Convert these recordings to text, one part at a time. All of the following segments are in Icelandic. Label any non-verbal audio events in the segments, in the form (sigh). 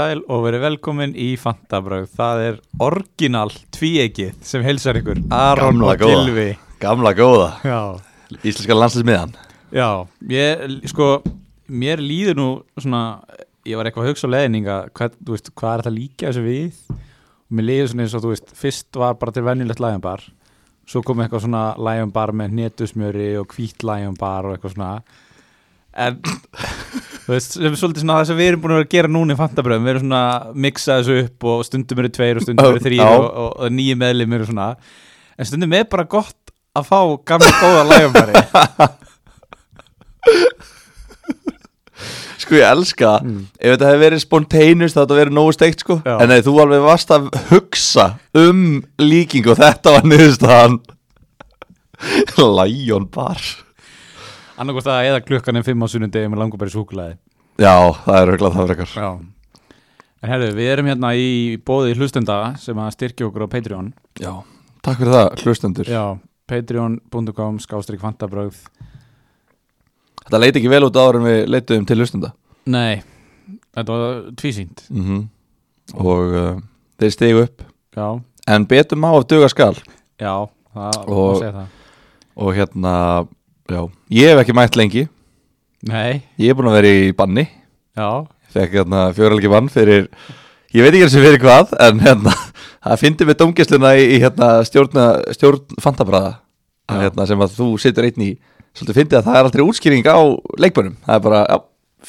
Sæl og verið velkomin í Fantabröð Það er orginal tvíegið sem heilsar ykkur. Aron og. Gilvi Gamla góða, Já, íslenska landslismiðan já. Ég, sko, mér líður nú svona, ég var eitthvað að hugsa á leðninga, hvað, þú veist, hvað er þetta líka þessu við? Og mér líður svona eins og þú veist, fyrst var bara til venjulegt lægjumbar svo kom eitthvað svona lægjumbar með hnetusmjöri og hvít lægjumbar og eitthvað svona en þú veist, svolítið svona það sem við erum búin að gera núna í fantabröðum við erum svona að mixa þessu upp og stundum eru tveir og stundum eru þrýr og, og, og nýju meðlim eru svona. En stundum er bara gott að fá gamla góða lægjambari Sko ég elska, Mm. ef þetta hefði verið spontaneous þá þetta verið nógu steikt sko. Já. En nei, þú alveg varst að hugsa um líking og þetta var niðurstaðan (laughs) Lion bar annarkvæmst að eða klukkan er fimm á sunnundegi með langubæri súkulæði Já, það er auðvitað það frekar. Já. En herru, við erum hérna í bóði hlustenda sem að styrkja okkur á Patreon. Já, takk fyrir það, hlustendur. Já, patreon.com skástrík fantabröð Þetta leiti ekki vel út áður en við leituðum til hlustenda. Nei, þetta var tvísýnt. Mm Og uh, þeir stigu upp. Já, En betum á af duga skal. Já, það má Og- segja það. Og hérna, já, ég hef ekki mætt lengi. Nei, Ég er búin að vera í banni. Já, Fekk hérna fjóralegi bann fyrir Ég veit ekki eins og fyrir hvað En hérna, það fyndi með dómgæsluna í, í hérna, stjórn, stjórn fantabræða hérna, Sem að þú situr einn í. Svolítið fyndi að það er aldrei útskýring á leikbönum Það er bara, já,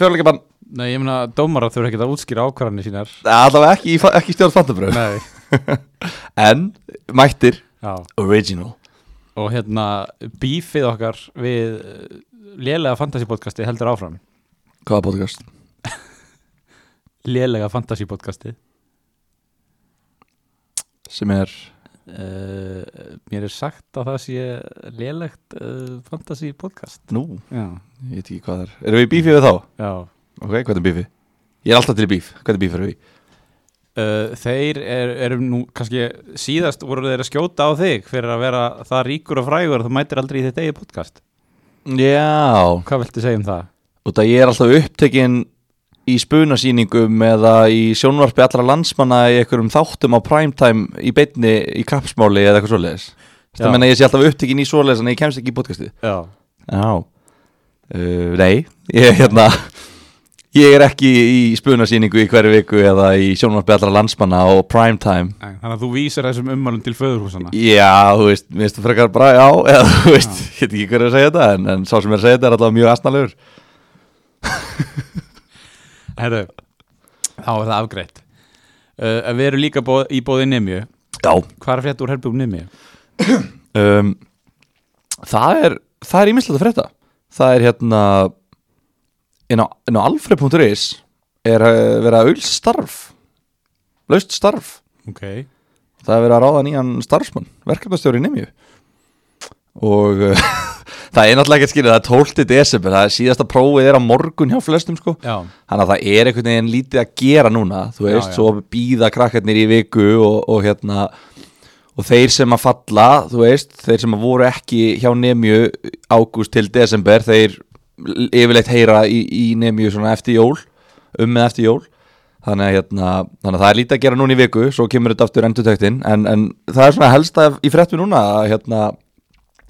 fjóralegi bann. Nei, ég meina dómarar þurfa ekki að útskýra ákvarðanir sínar. Allavega ekki, ekki stjórn fantabræð Nei, (laughs) En mættir. Já. Original Og hérna, bífið okkar við eh, lélega fantasy podcasti heldur áfram. Hvaða podcast? Lélega fantasy podcasti Sem er? Uh, mér er sagt að það sé lélegt uh, fantasy podcast. Nú, Já, ég veit ekki hvað það er. Erum við bífið við þá? já. Ok, hvað er bífið? Ég er alltaf til bíf Hvað er bíf erum við? Uh, Þeir er, eru nú kannski síðast voru þeir að skjóta á þig fyrir að vera það ríkur og frægur að þú mætir aldrei í þitt eigi podcast. Já. Hvað viltu segja um það? Og það ég er alltaf upptekinn í spunasýningum eða í sjónvarpi allra landsmanna í einhverjum þáttum á primetime í beinni í kapsmáli eða eitthvað svoleiðis. Það menna ég sé alltaf upptekinn í svoleiðis en ég kemst ekki í podcastið. Já, Já. Uh, Nei, ég hérna Ég er ekki í spunasýningu í hverju viku eða í sjónvarpi allra landsmanna á primetime þannig að þú vísir þessum ummálum til föðurhúsana Já, þú veist, mér finnst það frekar bara já (laughs) eða þú veist, ég veit ekki hverju að segja þetta en, en sá sem er að segja þetta er alltaf mjög asnalegur. (laughs) Herru, þá er það afgreitt. Uh, Við erum líka bóð, í bóði Nemju Já. Hvað er frétt úr herbjum Nemju? um, Það er það er ímislegt að frétta. Það er hérna inn á, á alfred.is er uh, verið að auðs starf. Laust starf. Ok. Það er verið að ráða nýjan starfsmann verkefnastjóri í Nemju. Og uh, (laughs) það er náttúrulega ekki skilja það er 12. desember, það er síðasta prófið er á morgun hjá flestum sko. Já, þannig að það er einhvern veginn lítið að gera núna þú Já, veist, já. svo býða krakkarnir í viku og, og hérna og þeir sem að falla, þú veist þeir sem að voru ekki hjá Nemju ágúst til desember, þeir yfirleitt heyra í, í svona eftir jól, um með eftir jól. Þannig að, hérna, þannig að það er lítið að gera núna í viku, svo kemur þetta aftur endurtöktin en, en það er svona helsta í fréttu núna að hérna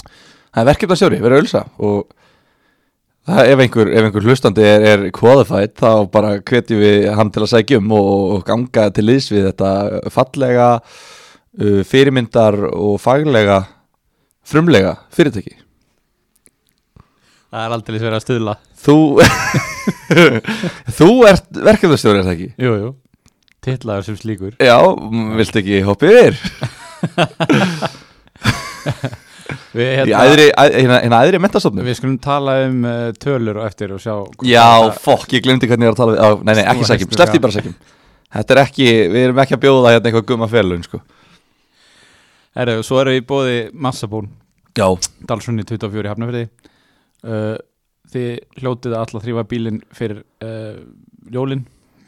það er verkefnastjóri, verið að ölsa. Og Það, ef, einhver, ef einhver hlustandi er, er qualified þá bara hvetjum við hann til að sækja um og, og ganga til liðs við þetta fallega uh, fyrirmyndar og faglega frumlega fyrirtæki það er aldrei verið að stuðla. Þú (laughs) Þú ert verkefnastjóri er það ekki? Jú, jú. Tittlaður sem slíkur. Já, viltu ekki hoppið yfir? (laughs) Við, Í hérna, æðri, æ- hérna, hérna æðri mentastofnum? við skulum tala um uh, tölur og eftir og sjá Já, fokk, ég glemdi hvernig ég er að tala við á, Nei, nei, ekki sækjum, sleppti bara sækjum. Þetta er ekki, við erum ekki að bjóða hérna eitthvað gumma felun, sko. Herru, svo erum við bóði Massabún Já, Dalsunni 24 í Hafnafriði uh, Þið hljótið að alltaf þrýfa bílinn fyrir uh, jólin?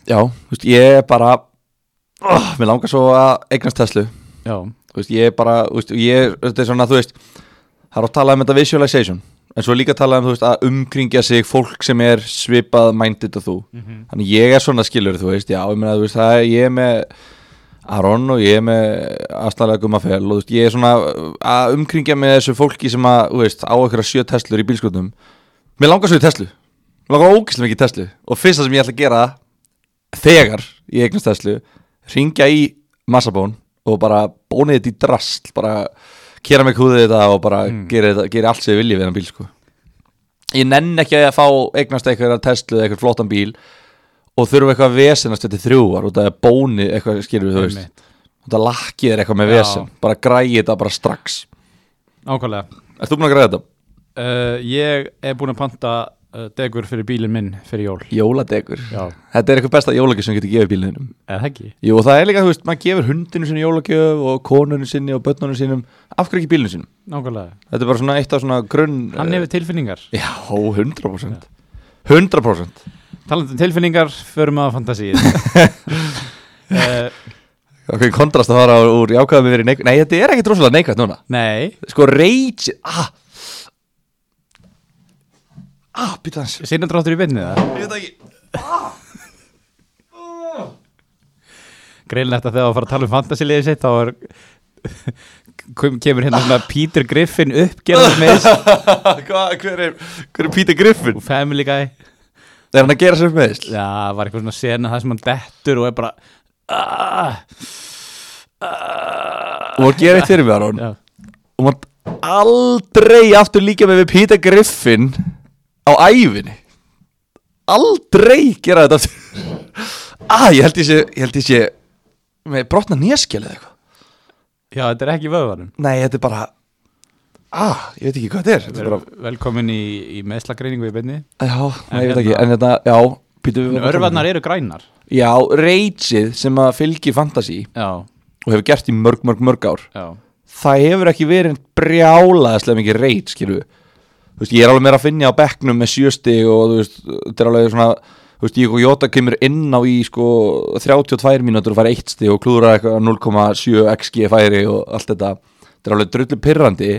Já, þú veist, ég er bara oh, Mér langar svo að eignast Tesla Já, Þú veist, ég er bara, þú veist, ég Þetta er svona, þú veist Það er að tala um þetta visualization en svo líka talað um þú veist, að umkringja sig fólk sem er svipað minded og þú. Þannig ég er svona skilur þú veist já, ég meina þú veist það er, ég er með Aron og ég er með aðstæðlega gummafell og veist ég er svona að umkringja með þessu fólki sem að veist á okkur sjö Teslur í bílskotum mér langar svo í Teslu mér langar ógislega mikið í Teslu og fyrsta sem ég ætla að gera þegar ég eignast Teslu ringja í massabón og bara bónið þetta í drast bara kera mig húðið þetta og bara Mm. gera, þetta, gera allt sem ég vilji við hann bíl sko. ég nenn ekki að fá eignast eitthvað Tesla eða eitthvað flottan bíl og þurfa eitthvað að vesenast þetta þrjúar og það er bónið eitthvað skilur við þú veist. Og það lakkið er eitthvað með vesen. Bara græði þetta bara strax. Ákvæmlega Erst þú búin að græða þetta? uh, Ég er búin að panta uh, degur fyrir bílinn minn fyrir jól. Jóladegur? Já, Þetta er eitthvað besta jólagjöf sem getur gefið bílinum. Eða ekki? Jú, og það er líka, þú veist, maður gefur hundinu sinni jólagjöf og konunni sinni og börnunni sinum. Af hverju ekki bílinu sinum? Nákvæmlega. Þetta er bara svona eitt af svona grunn Hann hefur tilfinningar. Já, 100% 100% Talandi um tilfinningar, förum að fantasíð uh, (laughs) Ok, kontrast að fara úr jákvæðum yfir í neikvæð Nei, þetta er ekkit rosalega neikvæð núna. Nei, Sko, rage Ah. Ah, býta hans sinna dráttur í beinni það Ég veit ekki. Greinlegt að þegar að fara að tala um fantasíliðið sitt þá er kemur hérna svona Peter Griffin uppgerðar með (laughs) hver er, hver er Peter Griffin? Family Guy Er hann að gera sér upp meðisl? Já, var eitthvað svona sena það sem hann dettur og er bara ah, ah, Og að gera eitt fyrir mig, Aron Og maður aldrei aftur líka með við Peter Griffin á æfinni Aldrei gera þetta aftur. (laughs) Ah, ég held ég sé, með brotna nýjaskjali eða eitthvað. Já þetta er ekki vöðvanum Nei, þetta er bara Ah, ég veit ekki hvað þetta er. Þetta er bara, Velkomin í, í meðslagreiningu í beinni. Já, nei, ég veit hérna- ekki En þetta, já, býtu við Örvarnar eru grænar. Já, reitsið sem að fylgi fantasy Já, og hefur gert í mörg, mörg, mörg ár já, það hefur ekki verið brjálaðislega mikið reit, skilju þú veist, ég er alveg meira að finna á bekknum með sjösti og þú veist, þetta er alveg svona þú veist, ég og Jóta kemur inn á í sko 32 mínútur og fær eitt sti og klúðra eitthvað 0,7 xg færi og allt þetta, þetta er alveg drullu pirrandi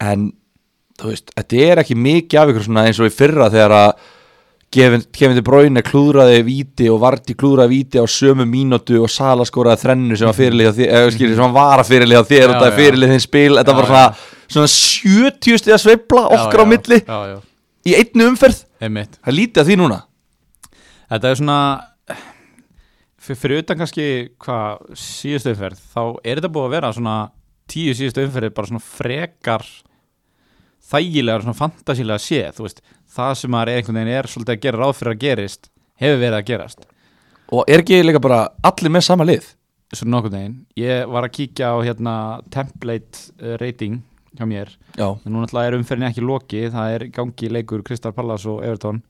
en þú veist, þetta er ekki mikið af ykkur svona eins og í fyrra þegar að Kevin De Bruyne klúðraði víti og Varti klúðraði víti á sömu mínútu og Sala skoraði þrennu sem skilur sem var að fyrirlið þér Já, og það er já. fyrirlið þinn spil þetta Já, var svona, svona 70 stiga sveifla okkar já, á milli í einnu umferð, einmitt. Það er lítið að því núna. Þetta er svona fyr- fyrir utan kannski hvað síðustu umferð þá er þetta búið að vera svona tíu síðustu umferði bara svona frekar þægilegar svona fantasílega séð þú veist, það sem maður er einhvern veginn er svolítið að gera ráð fyrir að gerist hefur verið að gerast. Og er ekki líka bara allir með sama lið? Svona nokkurn veginn, ég var að kíkja á hérna template uh, rating hjá mér, já, en nú náttúrulega er umferðin ekki loki, það er gangi leikur Kristal Pallas og Everton.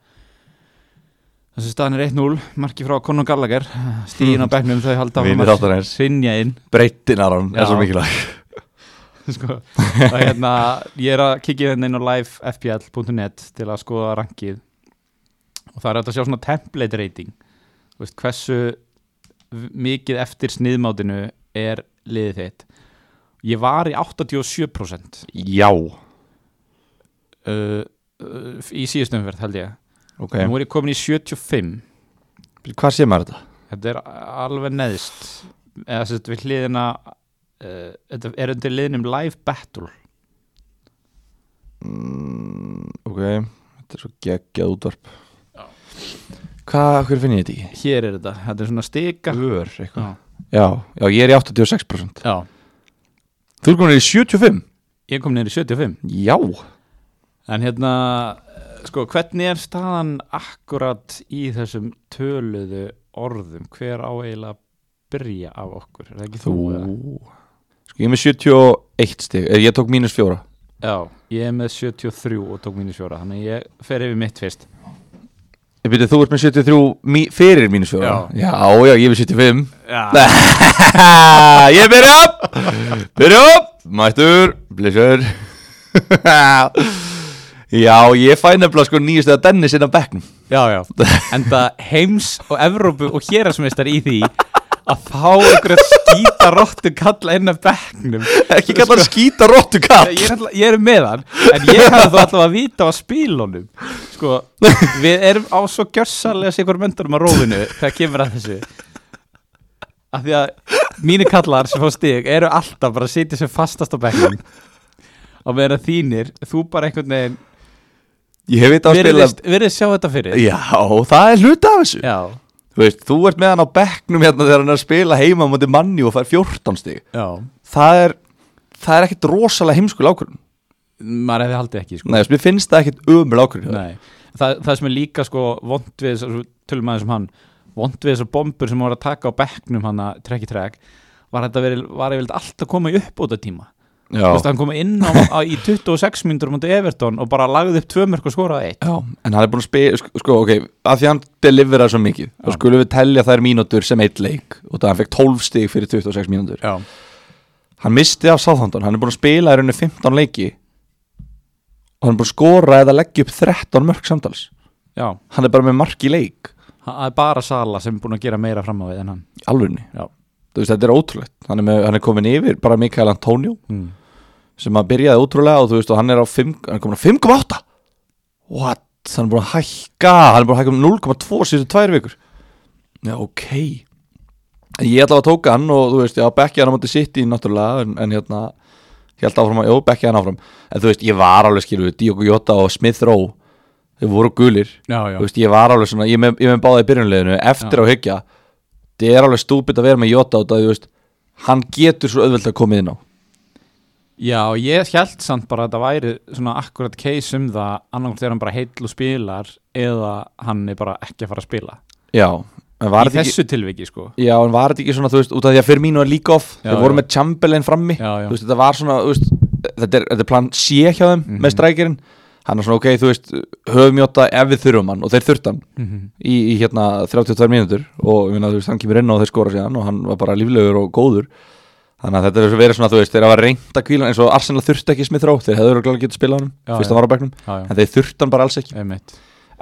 Þessi staðan er 1-0 marki frá Conor Gallagher. Stíðin á bekknum þau halda áfram Vinir að hrynja inn. Breytin Aron Já. er svo mikilvæg (laughs) sko. og hérna, ég er að kíkja hérna inn á livefpl.net til að skoða rankið. Og það er að sjá svona template rating. Veist, hversu mikið eftir sniðmátinu er liðið þitt. Ég var í 87% já, uh, uh, í síðustu umferð held ég. Ok, nú er ég komin í 75 hvað sé maður þetta? þetta er alveg neðst. Eða að við hliðina uh, þetta er undir liðnum live battle. Mm, ok, þetta er svo geggjað útvarp. Hvað, hver finn ég þetta ekki? hér er þetta, þetta er svona stika. Ör, eitthvað. Já, Já, já, ég er í 86% já. Þú er komin í 75 ég kom niður í 75 Já. En hérna, eh, sko, hvernig er staðan akkurat í þessum töluðu orðum? Hver á eiginlega að byrja af okkur? Er það ekki þú, eða? Ég er með 71 stig eh, Ég tók mínus fjóra. Já, ég er með 73 og tók mínus fjóra þannig ég fer yfir mitt fyrst. Ég byrja, þú ert með 73 mí, fyrir mínus fjóra? Já. já, já, ég er með 75 já, (laughs) Ég byrja upp! Byrja upp! Mættur Blissur (laughs) Já, ég fæ nefnilega sko nýjast eða Dennis inn á bekknum. Já, já. en það heims og Evrópu og hérasmeistar í því að fá einhverja skýta róttu kalla inn að bekknum. Ekki kalla hann skýta róttu kall. ég ég er með hann en ég hefði þó alltaf að vita á spílunum. Sko, við erum á svo gjörsalega sigur möndurum á rófinu þegar kemur að þessu. Af því að mínir kallar sem fá stig eru alltaf bara að sitja sem fastast á bekknum og meðan þínir, þú bara einhvern veginn Ég hef veit á að spila virðist, virðist sjá þetta fyrir. Já, það er hluta af þessu. Já, Þú veist, þú ert með hann á bekknum hérna þegar hann er að spila heima móti manni og fær 14 stig. Já. Það er, það er ekkit rosalega heimskul ákvörðun. Maður hefði haldið ekki sko. Nei, mér finnst það ekkit umul ákvörðun það, það sem er líka sko vond við, tölum aðeins um hann vond við þessar bombur sem voru að taka á bekknum hann að trekk í trekk var þetta verið, var yfirleitt allt að koma í uppbóta tíma Veist, hann kom inn á, á, í 26 mínútur mútið Everton og bara lagði upp tvö mörg og skoraði eitt. Já, en hann er búin að spila, sko, ok, að því hann deliveraði svo mikið, þá skulum við telja þær mínútur sem eitt leik og það hann fekk 12 stig fyrir 26 mínútur. Já, Hann misti af Southampton, hann er búin að spila í rauninni 15 leiki og hann er búin að skora eða leggja upp 13 mörg samtals. já, Hann er bara með mark í leik, það er bara Sala sem er búin að gera meira fram á við en hann. Veist, þetta er ótrúlegt. Hann er, með, hann er komin yfir bara Mikael Antonio. Mm. Sem að byrjaði ótrúlega og þú veist, og hann er á 5, hann er komin á 5,8. What? Hann er búin að hækka, hann er búin að hækka um 0,2 síðustu tvær vikur. Já, ok. En ég ætla að tóka hann og þú veist, já, bekkja hann á móti sitt í náttúrulega, en, en hérna, ég held áfram að, jú, bekkja hann áfram. En þú veist, ég var alveg, skilu, Diogo Jota og Smith Rowe, þau voru gulir. Já, já, Þú veist, ég var alveg svona, ég með, ég með báða í byrjunleginu, eftir Já. á hyggja, það er alveg stúpid að vera með Jota og það, þú veist, hann getur svo auðvelt að koma inn á. Já, ég held samt bara að þetta væri svona akkurat case um það annarkvæmt þegar hann bara heill og spilar eða hann er bara ekki að fara að spila Já, en var í þetta ekki... þessu tilviki sko Já, en var þetta ekki svona, þú veist, út af því að fyrir mínu er líka off Já, Þeir voru já. með Chamberlain frammi Já, Þú veist, þetta var svona, þú veist Þetta er, þetta er plan C hjá þeim Mhm. með strækirinn Hann er svona, ok, þú veist, höfum mjóta ef við þurfum hann Og þeir þurft hann Mhm. í, í hérna 32 mínútur Og þú veist, hann kemur inn og þeir skora síðan Hann Þannig að þetta er verið svona, þú veist, þeir hafa reynt að kvíla Eins og Arsenal þurft ekki smið þró Þeir hefðu örugglega getað spilað hann, Já, fyrst já. hann var á já, En þeir þurft hann bara alls ekki. Einmitt.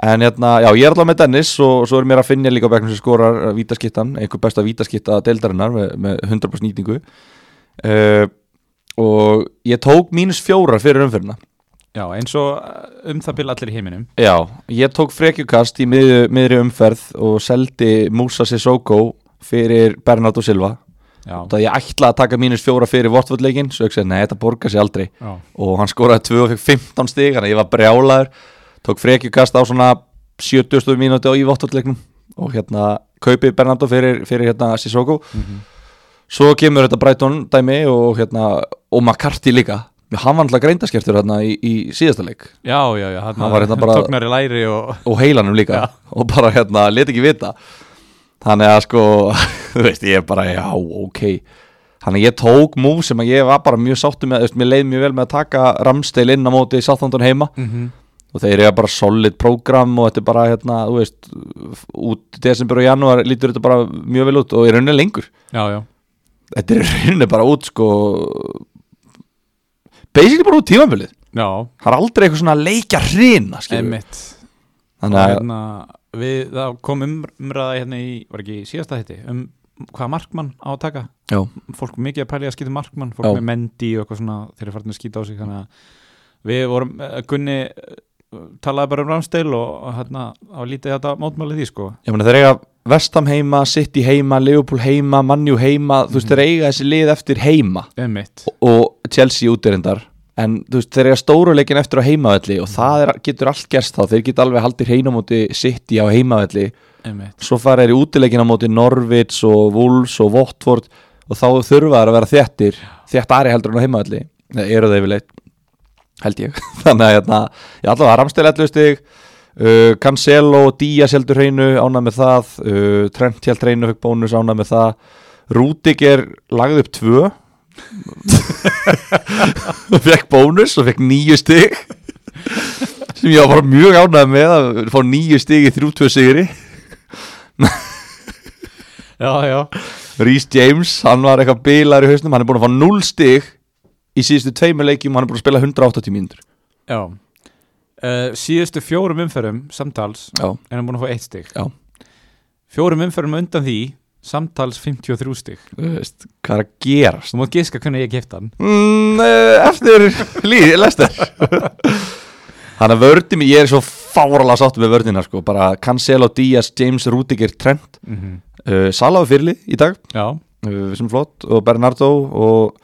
En hérna, já, ég er allavega með Dennis og svo er mér að finna líka á bekknum sem skorar uh, vítaskittan, einhver besta vítaskitta deildarinnar með, með 100% nýtingu. Uh, og ég tók mínus fjórar fyrir umfyrirna Já, eins og uh, um það byrja allir í heiminum. Já, ég tók frekjukast í miðri, miðri umferð og seldi Musa Sissoko fyrir Bernardo Silva Það ég ætla að taka mínus fjóra fyrir vortvöldleikin svo ég segi, nei, þetta borgar sér aldrei. Já, og hann skoraði 2 og fekk 15 stig þannig að ég var brjálaður. Tók frekjukast á svona 70 mínúti á í vortvöldleiknum og hérna kaupi Bernardo fyrir, fyrir hérna Sissoko. Mhm. svo kemur þetta Brighton dæmi og hérna og McCarthy líka. Hann var alltaf greindaskjörtur hérna í, í síðasta leik. Já, já, já Hann var hérna bara- Tóknar í læri og og heilanum líka. Já. og bara hérna let ekki vita þannig að sko (laughs) þú veist ég er bara já ok. Þannig að ég tók múf sem að ég var bara mjög sáttu með þú veist, mér leið mjög vel með að taka Ramsdale inn á móti Southampton heima. Mhm. og þeir eru bara solid program og þetta er bara hérna þú veist út í desember og janúar lítur þetta bara mjög vel út og er rauninni lengur. Já, já, þetta er rauninni bara út sko basically bara út tímabilið. Já, það er aldrei eitthvað svona leikja hrina einmitt þannig og að hérna, við, það kom um, umræða hérna í, var ekki síðasta þetta um hvaða markmann á að taka? Já, fólk mikið að pæli að skýta markmann fólk Já. með mendi og eitthvað svona þeir eru farin að skýta á sig þannig að við vorum, eh, Gunni eh, talaði bara um Ramsdale og og hérna á lítið þetta mótmælið því sko. Ég meina þeir eiga Vestham heima, City heima, Liverpool heima, Manju heima Þú veist Mhm. þeir eiga þessi lið eftir heima. Einmitt, Og Chelsea útirindar En þú veist þeir eiga stóruleikin eftir á heimavelli Og það er, getur allt gerst þá. Þeir geta alveg haldið hreina móti City á heimavelli. Einmitt. Svo fara þeir í útileikin á móti Norwich og Wolves og Watford Og þá þurfa þeir að vera þéttir Þéttari heldur en á heimavelli. Nei, eru þeir yfirleitt Held ég. (laughs) Þannig að hérna, ég allavega Ramstel 11 stig uh, Cancelo og Díaz heldur hreinu ánað með það. Uh, Trent held hreinu fekk bónus ánað með það. Rúdiger lagði upp tvö (laughs) fekk bónus og fekk nýju stig sem ég var mjög ánað með að fá nýju stig í þrjú-tvö sigri. (laughs) Já, já, Rhys James, hann var eitthvað bilar í hausnum hann er búin að fá 0 stig í síðustu tveimur leikjum og hann er búin að spila 180 mínútur. Já. Uh, síðustu fjórum umferðum samtals Já, er hann búin að fá eitt stig. Já. fjórum umferðum undan því samtals 53 stig. Þú veist, hvað er að gerast? Þú mátt giska hvernig ég kefti hann. Mm, eh, Eftir líð, lester. Þannig að vördi mig, ég er svo fáralega sáttu með vördina sko, bara Cancelo, Díaz, James, Rudiger, Trent. Mm -hmm. uh, Salah var fyrirlið í dag. Já, uh, sem flott. Og Bernardo og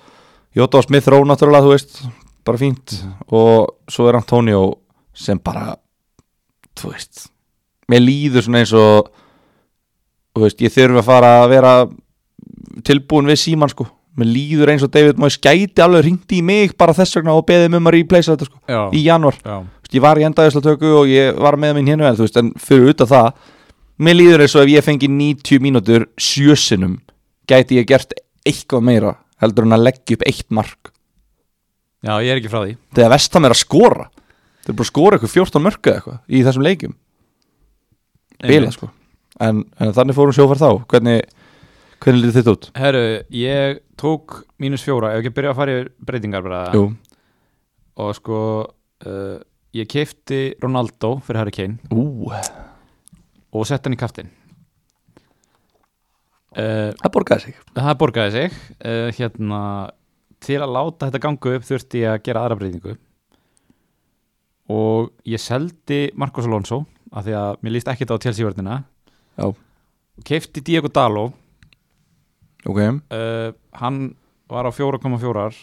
Jota og Smith Rowe náttúrulega, þú veist bara fínt. Og svo er Antonio sem bara þú veist mér líður svona eins og þú veist, ég þurfi að fara að vera tilbúin við síman sko. Mér líður eins og David Moyes gæti alveg ringdi í mig bara þess vegna og beðið um að replacea þetta sko já, í janúar, ég var í endaðislega og ég var með minn hérna en þú veist, en fyrir utan það mér líður eins og ef ég fengi 90 mínútur sjösinum gæti ég gert eitthvað meira heldur en að leggja upp eitt mark. Já, ég er ekki frá því. Þegar vestam er að skora þeir eru bara að skora eitthvað 14 mörku eitthvað í þessum leikjum. Bila sko en, en þannig fórum sjófar þá. Hvernig, hvernig lítið þetta út? Herru, ég tók mínus fjóra. Ef ekki byrja að fara í breytingar bara. Jú, Og sko uh, Ég kefti Ronaldo fyrir Harry Kane. Ú, Og sett hann í kaftin uh, það borgaði sig. Það borgaði sig. Uh, Hérna Til að láta þetta gangu upp þurfti ég að gera aðra breytingu. Og ég seldi Marcos Alonso af því að mér líst ekkert á Chelsea-vörnina Já, Kefti Diego Dalo ok. Uh, hann var á 4,4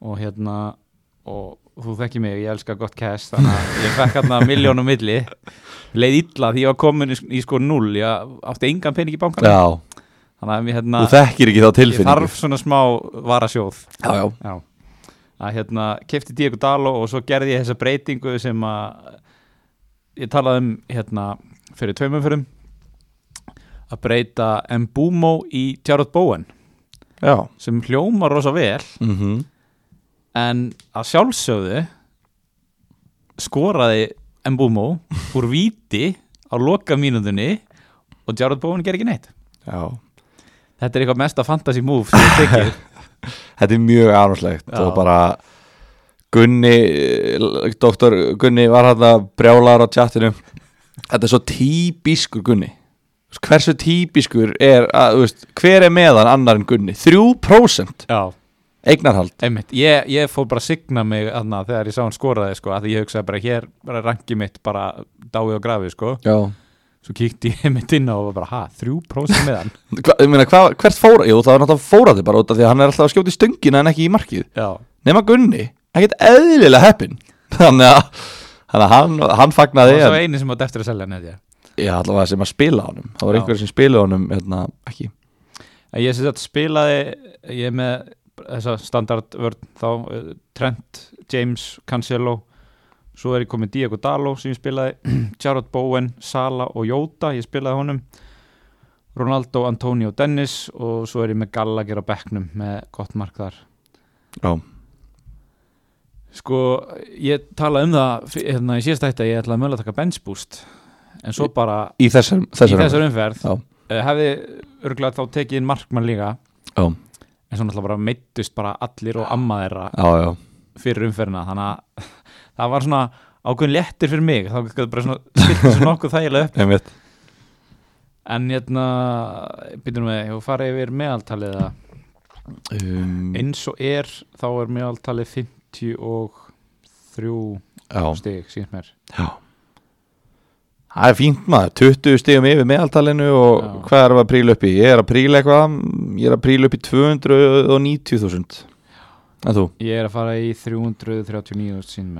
og hérna og þú þekki mig, ég elska gott cash þannig að ég fekk hérna (laughs) miljónum milli. Leið illa því ég var komin í, í sko 0, ég átti engan pening í bankan Já, þannig að ég, hérna, þú þekkir ekki þá ég tilfinningu. þarf svona smá varasjóð. Já, já, já. Að hérna, kefti Diego Dalo og svo gerði ég þessa breytingu sem að ég talaði um hérna fyrir tveimum fyrir að breyta Mbumo í Jarrod Bowen já. sem hljómar rosa vel mm en að sjálfsögðu skoraði Mbumo úr víti á loka mínúndunni og Jarrod Bowen ger ekki neitt. Já, þetta er eitthvað mesta fantasy move sem ég tekið. (laughs) Þetta er mjög ánúslegt og bara Gunni, doktor Gunni var hann að brjálar á tjattinu Þetta er svo típiskur Gunni Hversu típiskur er að, veist, hver er meðan annar en Gunni? 3% já, eignarhald. Einmitt, ég, ég fór bara að signa mig aðna þegar ég sá hann skoraði sko, að ég hugsaði bara hér bara rangi mitt bara dáið og grafið sko. Já. Svo kíkti ég (laughs) mitt inn á og var bara ha, 3% með hann Hva, ég meina, hva, hvert fóra? Jú, það er náttúrulega fóraði bara út af því að hann er alltaf að skjóta í stöngina en ekki í markið. Já, Nema Gunni, ekkert eðlilega heppin (laughs) Þannig að, hann, hann það fagnaði var svo eini sem átt eftir að selja hann ég Já, allavega sem að spila á honum. Það var Já. einhver sem spilaði honum, hérna, ekki. Ég sem sagt spilaði ég með þessa standardvörn þá uh, Trent, James, Cancelo. Svo er ég komið Diego Dalo sem ég spilaði (clears throat) Jarrod Bowen, Sala og Jota ég spilaði honum. Ronaldo, Antonio, Dennis og svo er ég með Gallagher á bekknum með gott mark þar. Já, Sko, ég talaði um það hérna í síðast ætti að ég ætlaði mögulega að taka bench boost en svo bara í þessar, í þessar þessar umferð. Já. uh, hefði örgulega þá tekið inn markmann líka. Já, en svo náttúrulega bara meittust bara allir og amma þeirra já, já. fyrir umferðina. Þannig að (laughs) það var svona ákveðin léttir fyrir mig. Þá gæti bara svona stilt þessu nokkuð þægilega upp. Einmitt. en hérna, byrjum við ég fara yfir meðaltalið að um, eins og er þá er meðaltalið 53 Já, stig síðan mér. Já Það er fínt maður, 20 stigum yfir meðaltalinu og Já. hvað við að príla upp í? Ég er að príla eitthvað, ég er að príla upp í 290.000 En þú? ég er að fara í 339 síðan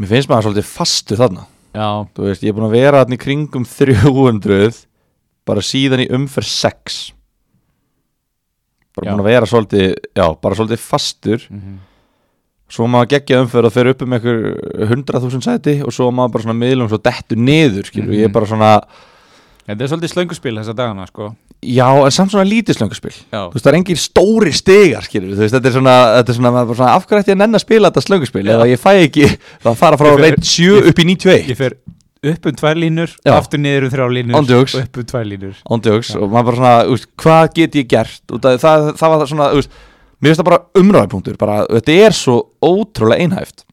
mér finnst maður svolítið fastur þarna já, Þú veist, ég er búin að vera þarna í kringum 300 bara síðan í umferð 6 bara Já. búin að vera svolítið já, bara svolítið fastur mm svo maður geggja umferð og fer upp um einhver 100.000 sæti og svo maður bara svona miðlum svo dettur niður, skilur, Mhm. ég er bara svona þetta er svolítið slönguspil þessa dagana sko. Já, en samt svona lítið slönguspil. Já, þú veist, það er engin stóri stigar, skilur. Þú veist, þetta er svona, þetta er svona, maður bara svona af hverju ætti ég að nenn að spila þetta slönguspil, ef ég fæ ekki það fara frá reynd 7 upp í 91 ég fer upp um tvær línur Já. aftur niður um þrjá línur Ándjóks. og upp um tvær línur. Ándjóks Já. og maður bara svona, úst, hvað get ég gert? Og það, það, það var svona, úst, mér finnst það bara umræðpunktur, bara þetta er svo ótrúlega einhæft.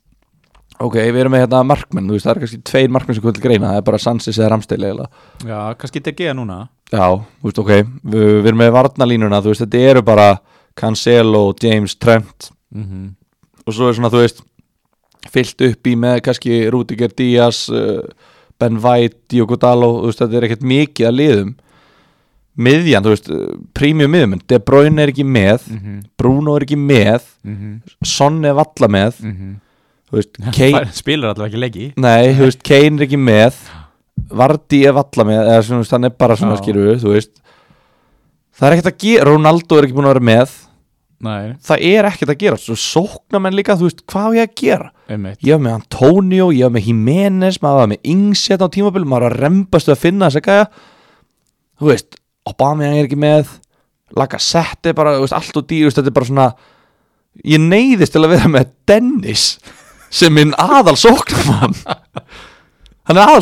Ok, við erum með hérna markmenn, veist, það er kannski tveir markmenn sem kvöldi greina, það er bara Sansis eða Ramsteili eða, já, kannski DG núna. Já, veist, ok Við, við erum með varnalínuna, veist, þetta eru bara Cancelo, James, Trent. Mm og svo er svona, þú veist fyllt upp í með kannski Rudiger Díaz uh, Ben White, Diogo Dalo þetta er ekkert mikið að liðum miðjan, þú veist premium miðjum, De Bruyne er ekki með -hmm. Bruno er ekki með Mm -hmm. Son er valla með Mhm. þú veist, (laughs) Kane, spilar allavega ekki leiki. Nei, þú veist, Kane er ekki með Vardy er valla með eða svona, hann er bara svona skýru þú veist. Það er ekkert að gera, Ronaldo er ekki búin að vera með. Nei, það er ekkert að gera, svo sókna menn líka þú veist, hvað á ég að gera? Einmitt. Ég var með Antonio, ég var með Jimenez maður var með Ingset á tímabil maður var að rembast við að finna þess að gæja. Þú veist, Obama er ekki með Lacazette er bara, þú veist, allt og dýr þetta er bara svona ég neyðist til að vera með Dennis sem minn aðal sóknamann hann er aðal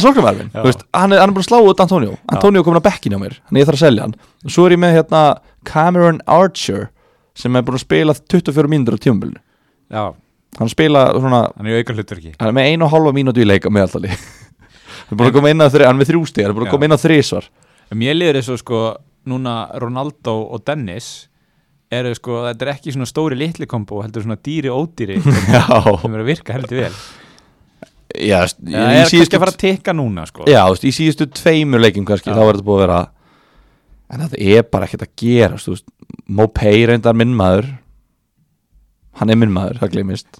veist, hann er, hann er bara að slá út Antonio. Antonio er komin á bekkin á mér, þannig ég þarf að selja hann. Og svo er ég með hérna Cameron Archer sem er búin að spila 24 mínútur á tímabilinu. Já, hann spila svona hann er í auka hlutur ekki. Hann er með einu og hálfa mínútu í leik á meðaltali. (laughs) Hann er búin að koma inn á þri, hann er með hann er búin að koma inn á þrísvar Mér liður þessu sko núna Ronaldo og Dennis eru sko, þetta er ekki svona stóri litli kombo heldur svona dýri ódýri (laughs) sem eru að virka heldur vel. Já, Það er kannski að fara að tekka núna sko. Já, þú veist, í síðustu tveimur leikim kannski, þá er þetta búið að vera en þetta er bara ekkert að gera þú veist, Mopay reyndar minn maður. Hann er minn maður, það glemist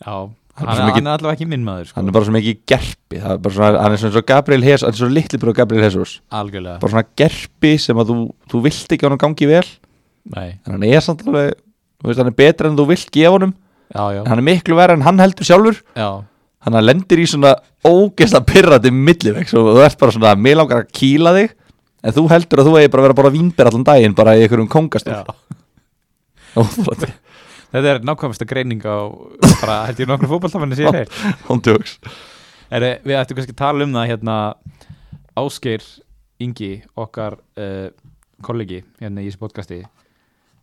Já, Hann hann, er hann, er allavega ekki minn maður sko. hann er bara svo mikið gerpi. Er bara svona, hann er svona svo Gabriel Jesus hann er svo litli brúið Gabriel Algjörlega. Bara svona gerpi sem að þú, þú vilt ekki á hann gangi vel. Nei, en hann er samt alveg, þú veist, hann er betur en þú vilt gefa honum. Já, já, en hann er miklu verið en hann heldur sjálfur. Já. Hann lendir í svona ógeðslega pyrrandi millivegs og þú ert bara svona mér langar að kýla þig en þú heldur að þú eigi bara að vera bara vínber allan daginn bara í einhverjum kongastól Já. Þetta er nákvæmsta greining á bara held ég nokkru fótballtafanni sér þeir hóndjóks (laughs) Við ættum kannski að tala um það hérna Ásgeir Ingi okkar uh, kollegi hérna í þessu podcasti.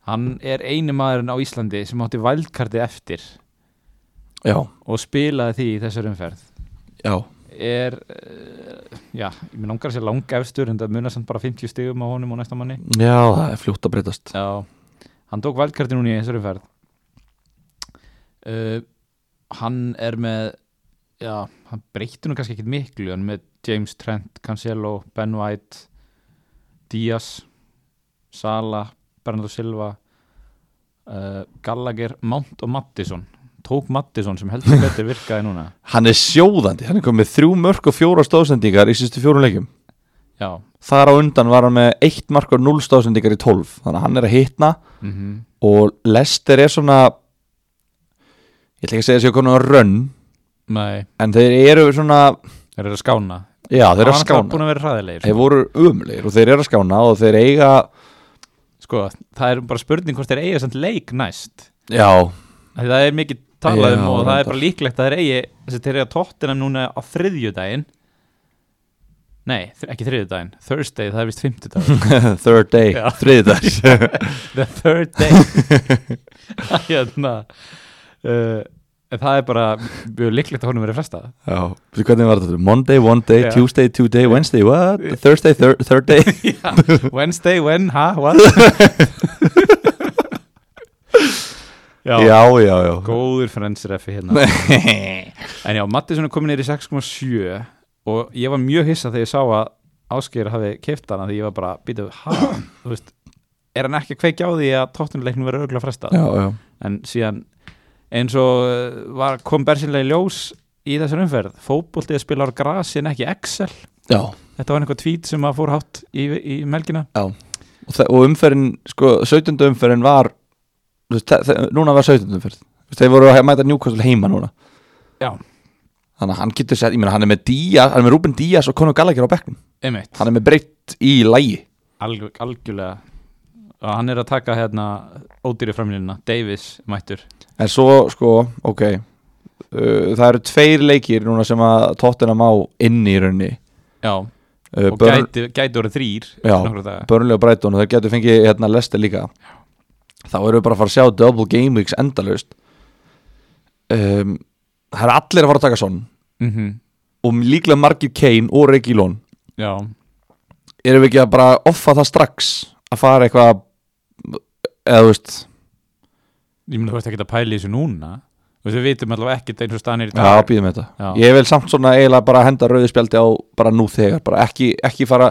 Hann er eini maðurinn á Íslandi sem átti vældkarti eftir já, og spilaði því í þessar umferð. Já, er uh, já, ég minn langar að sé langa efstur en það munar samt bara 50 stigum á honum og næsta manni. Já, það er fljótt að breytast. Já, hann tók vældkarti núna í þessari umferð uh, Hann er með Já, hann breytti nú kannski ekkit miklu Hann er með James Trent, Cancelo, Ben White Díaz Sala, Bernardo Silva uh, Gallagher, Mount og Mattisson Tók Mattisson sem heldur betur (laughs) virkaði núna. Hann er sjóðandi, hann er komið þrjú mörg og fjóra stóðsendingar í sístu fjórum leikjum. Já, þar á undan var hann með eitt mark og núl stóðsendingar í tólf. Þannig að hann er að hitna mm og Lester er svona ég ætla ekki að segja sér konar rönn nei, en þeir eru svona þeir eru að skána. Já, þeir eru að skána. búin að vera hræðilegir þeir voru umlegir og þeir eru að skána og þeir eiga Sko, það er bara spurning hvort þeir eiga samt leik næst. Já, Því það er mikið talað um Já, og það er reyndar. bara líklegt að þeir eigi þessi þeir eiga tóttina núna á þriðjudaginn. Nei, þr- ekki þriðjudaginn Thursday, það er vist fimmtudag (laughs) third day, Já. þriðdags (laughs) The third day. (laughs) Hérna uh, en Það er bara mjög líklegt að honum verið frestað. Já, veistu hvernig var þetta? Monday, one day, Já. Tuesday, two day, Wednesday, what? Thursday, thir third day (laughs) Já, Wednesday, when, ha, what? (laughs) Já, já, já, já. Góður frensrefi hérna. (laughs) En já, Mattisson er komin í 6,7 og ég var mjög hissa þegar ég sá að Ásgeir hafi keift hana því ég var bara býtuð, ha, þú veist er hann ekki að kveikja á því að tóttunuleiknum verður örgulega frestað? Já, já, en síðan eins og uh, var, kom bersinlega í ljós í þessar umferð, fótbolti að spila á grasi en ekki Excel, já. þetta var einhver tweet sem að fór hátt í, í melgina Og, og umferðin, sko, 17. umferðin var núna var 17. umferð þeir voru að mæta Newcastle heima núna Já. þannig að hann getur sett, ég meina hann er með Díaz hann er með Ruben Díaz og Conor Gallagher á bekknum hann er með breytt í lægi alg, algjörlega og hann er að taka hérna ódýri framlínuna, Davis mættur. En svo, sko, ok. Uh, það eru tveir leikir núna sem að Tottenham á inni í raunni já, uh, og gæti, gæti orðið þrýr Já. daga. Burnley og Brighton og þeir getur fengið hérna Lester líka. Þá erum við bara að fara að sjá double game weeks endalaust. Um, það er allir að fara að taka sonn mm og líklega margir Kane og Reguilón já, erum við ekki að bara offa það strax að fara eitthvað eða þú veist. Ég meina þú veist ekki að pæla í þessu núna. Þú veist við vitum allavega ekkert eins og stanir í Já, dag býðum þetta. Já. Ég vil samt svona eiginlega bara henda rauðu spjaldi á bara nú þegar, bara ekki, ekki fara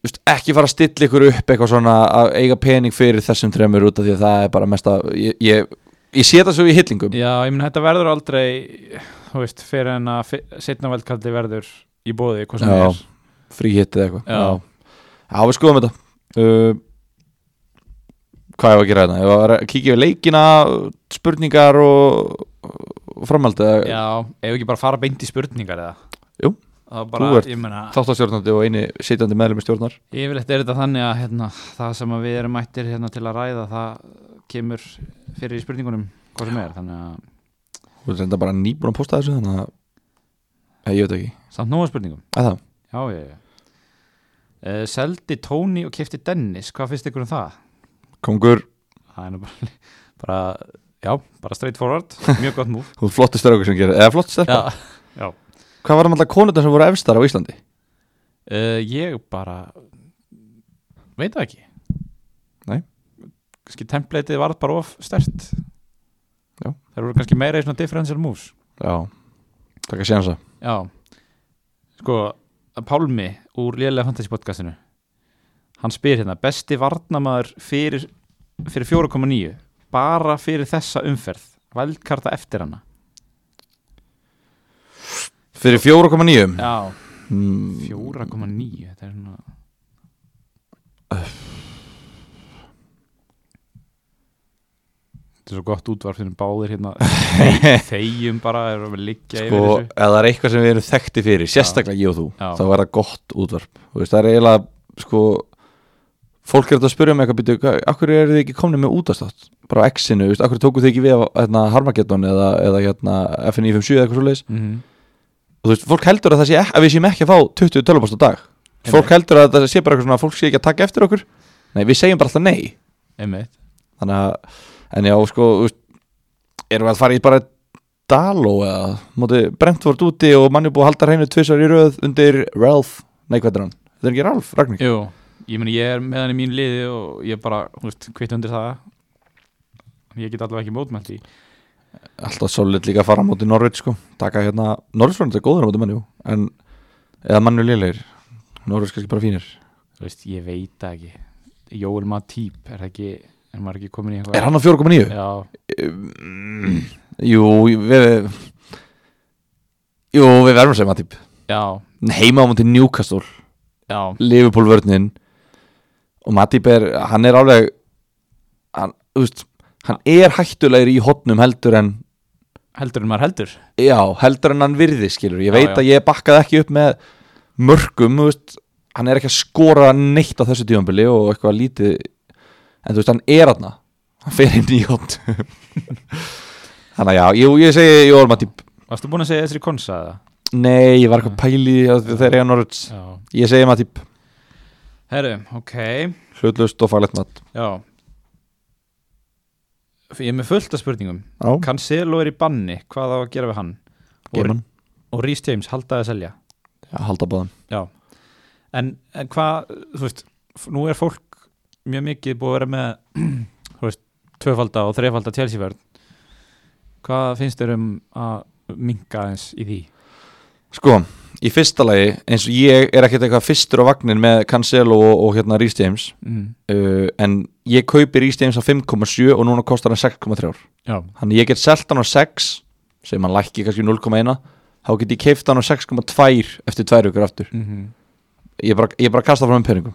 veist, ekki fara að stilla ykkur upp eitthvað svona að eiga pening fyrir þessum þremur út af því að það er bara mesta ég, ég, ég sé það svo í hillingum. Já, ég meina þetta verður aldrei þú veist, fyrir en að setna veldkaldi verður í bóði, hvað sem Já. er. Fríhitt eða eitthvað. Já. Já, við skoðum þetta. Uh, Hvað er að gera þetta? Ef að kíkja við leikina spurningar og, framhald eða Já, ef ekki bara fara beint í spurningar eða Jú. Bara, Þú ert ég meina þáttastjórnandi og eini sitjandi meðlum stjórnar Yfirleitt er þetta þannig að hérna, það sem að við erum mættir hérna, til að ræða það kemur fyrir í spurningunum hvað sem er, þannig að Þú er þetta bara nýbúin að posta þessu þannig að Nei, ég veit ekki samt nóga spurningum að það Já, já, já uh, Seldi Tóni og kefti Dennis hvað finnst ykkur um það? Kongur, Það er bara, (laughs) bara já, bara straight forward, mjög gott múf (laughs) þú er flottist strákur sem gerir eða flott stelpa. Já, Hvað var það alltaf konundar sem voru efstar á Íslandi? uh, ég bara veit það ekki. Nei. kannski templateið var bara of stert Já. það voru kannski meira í svona differential moves. Já, takk að séansa. Já. Sko, Pálmi úr lélega fantasy podcastinu hann spyr hérna, besti varnamaður fyrir, fyrir 4,9 bara fyrir þessa umferð vældkarta eftir hana? Fyrir 4,9 já, mm, 4,9 þetta er svona þetta er svo gott útvarf fyrir báðir hérna. Þegjum (laughs) bara, erum við liggja Sko, yfir þessu. ef það er eitthvað sem við erum þekkti fyrir Sérstaklega ég og þú Já. Þá er það gott útvarp. Þú veist, Það er eiginlega, sko Fólk er þetta að spyrja mig eitthvað býtu, Akkur eru þið ekki komni með útastátt Bara á X-inu, akkur tóku þið ekki við hérna, Harmageddon eða, eða hérna, FNI57 eða eitthvað svo leis mm Og þú veist, fólk heldur að það sé að við séum ekki að fá 20 tölvupost á dag. Fólk heldur að það sé bara eitthvað svona að Fólk sé ekki að taka eftir okkur. Nei, við segjum bara alltaf nei. Einmitt. Þannig að, en já, sko Erum við að fara í bara Daló eða Móti Brentford úti og mann er búið að halda hreinu Tvisar er er ég meni ég er með hann í mín liði og ég bara, þú veist, kvitt undir það. Ég get allavega ekki mótmælt í Alltaf solid líka að fara á móti Norvits sko. Taka hérna, Norvits var þetta góður á móti mannjú En, eða mannjú lélegir Norvits kannski bara fínir. Þú veist, ég veit ekki. Jóel Matýp, er það ekki er maður ekki komin í eitthvað? Er hann á 4,9? Já, Mm, Jú, við Jú, við verðum að típ já, Heima á móti Newcastle. Já, Liverpool vörnin og Matip er, hann er alveg hann, veist hann er hættulegir í hotnum heldur en heldur en maður heldur. Já, heldur en hann virði skilur ég Já, veit já. að ég bakkaði ekki upp með mörgum, veist. Hann er ekki að skora neitt á þessu tífambili og eitthvað lítið en þú veist, hann er aðna hann fer inn í hot (laughs) þannig að já, jú, ég segi Jóel Matip. Varstu búin að segja þessari konsa eða? nei, ég var eitthvað pæli þegar ég er Já. Ég segi Matip, Herru, ok, hlutlust og faglegt mat. Já. Ég er með fullt af spurningum. Cancelo er í banni, hvað á að gera við hann? Og, Geiman, og Rhys James, haldaði að selja. Já, halda báðan Já, en, en hvað, þú veist, nú er fólk mjög mikið búið að vera með, (clears throat) þú veist, tvöfalda og þrefalda tjálsíverð. Hvað finnst þér um að minka eins í því? Sko, í fyrsta lagi eins og ég er ekkert eitthvað fyrstur á vagnin með Cancelo og, og hérna Rhys James Mm. uh, en ég kaupi Rhys James á 5,7 og núna kostar hann 6,3 Já, þannig ég get selt hann á 6 sem hann lækki kannski 0,1 þá get ég keift hann á 6,2 eftir tvær ykkur aftur. Mm ég bara, ég bara kasta fram um peningum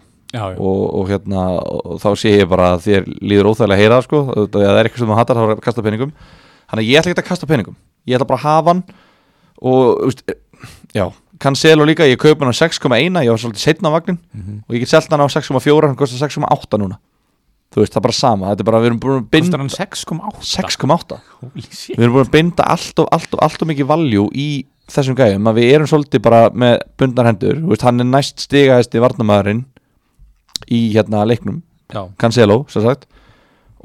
og, og hérna og þá sé ég bara að þér líður óþægilega að heyra sko, það er eitthvað sem þú hattar þá er kasta peningum. Þannig að ég ætla ekki að kasta peningum. Ég ætla bara að hafa hann og veist, já, Cancelo líka ég kaup hann á 6,1 ég var svolítið setna á vagnin Mm og ég get selt hann á 6,4 hann kostar 6,8 núna. Þú veist, það er bara sama þetta er bara, við erum búin að binda hann 6,8? 6,8 Holy shit. við erum búin að binda allt og allt og allt og mikið valjú í þessum gæjum að við erum svolítið bara með bundnar hendur, þú veist, hann er næst stigaðist í varnamæðurinn í hérna leiknum, Já, Cancelo sem sagt.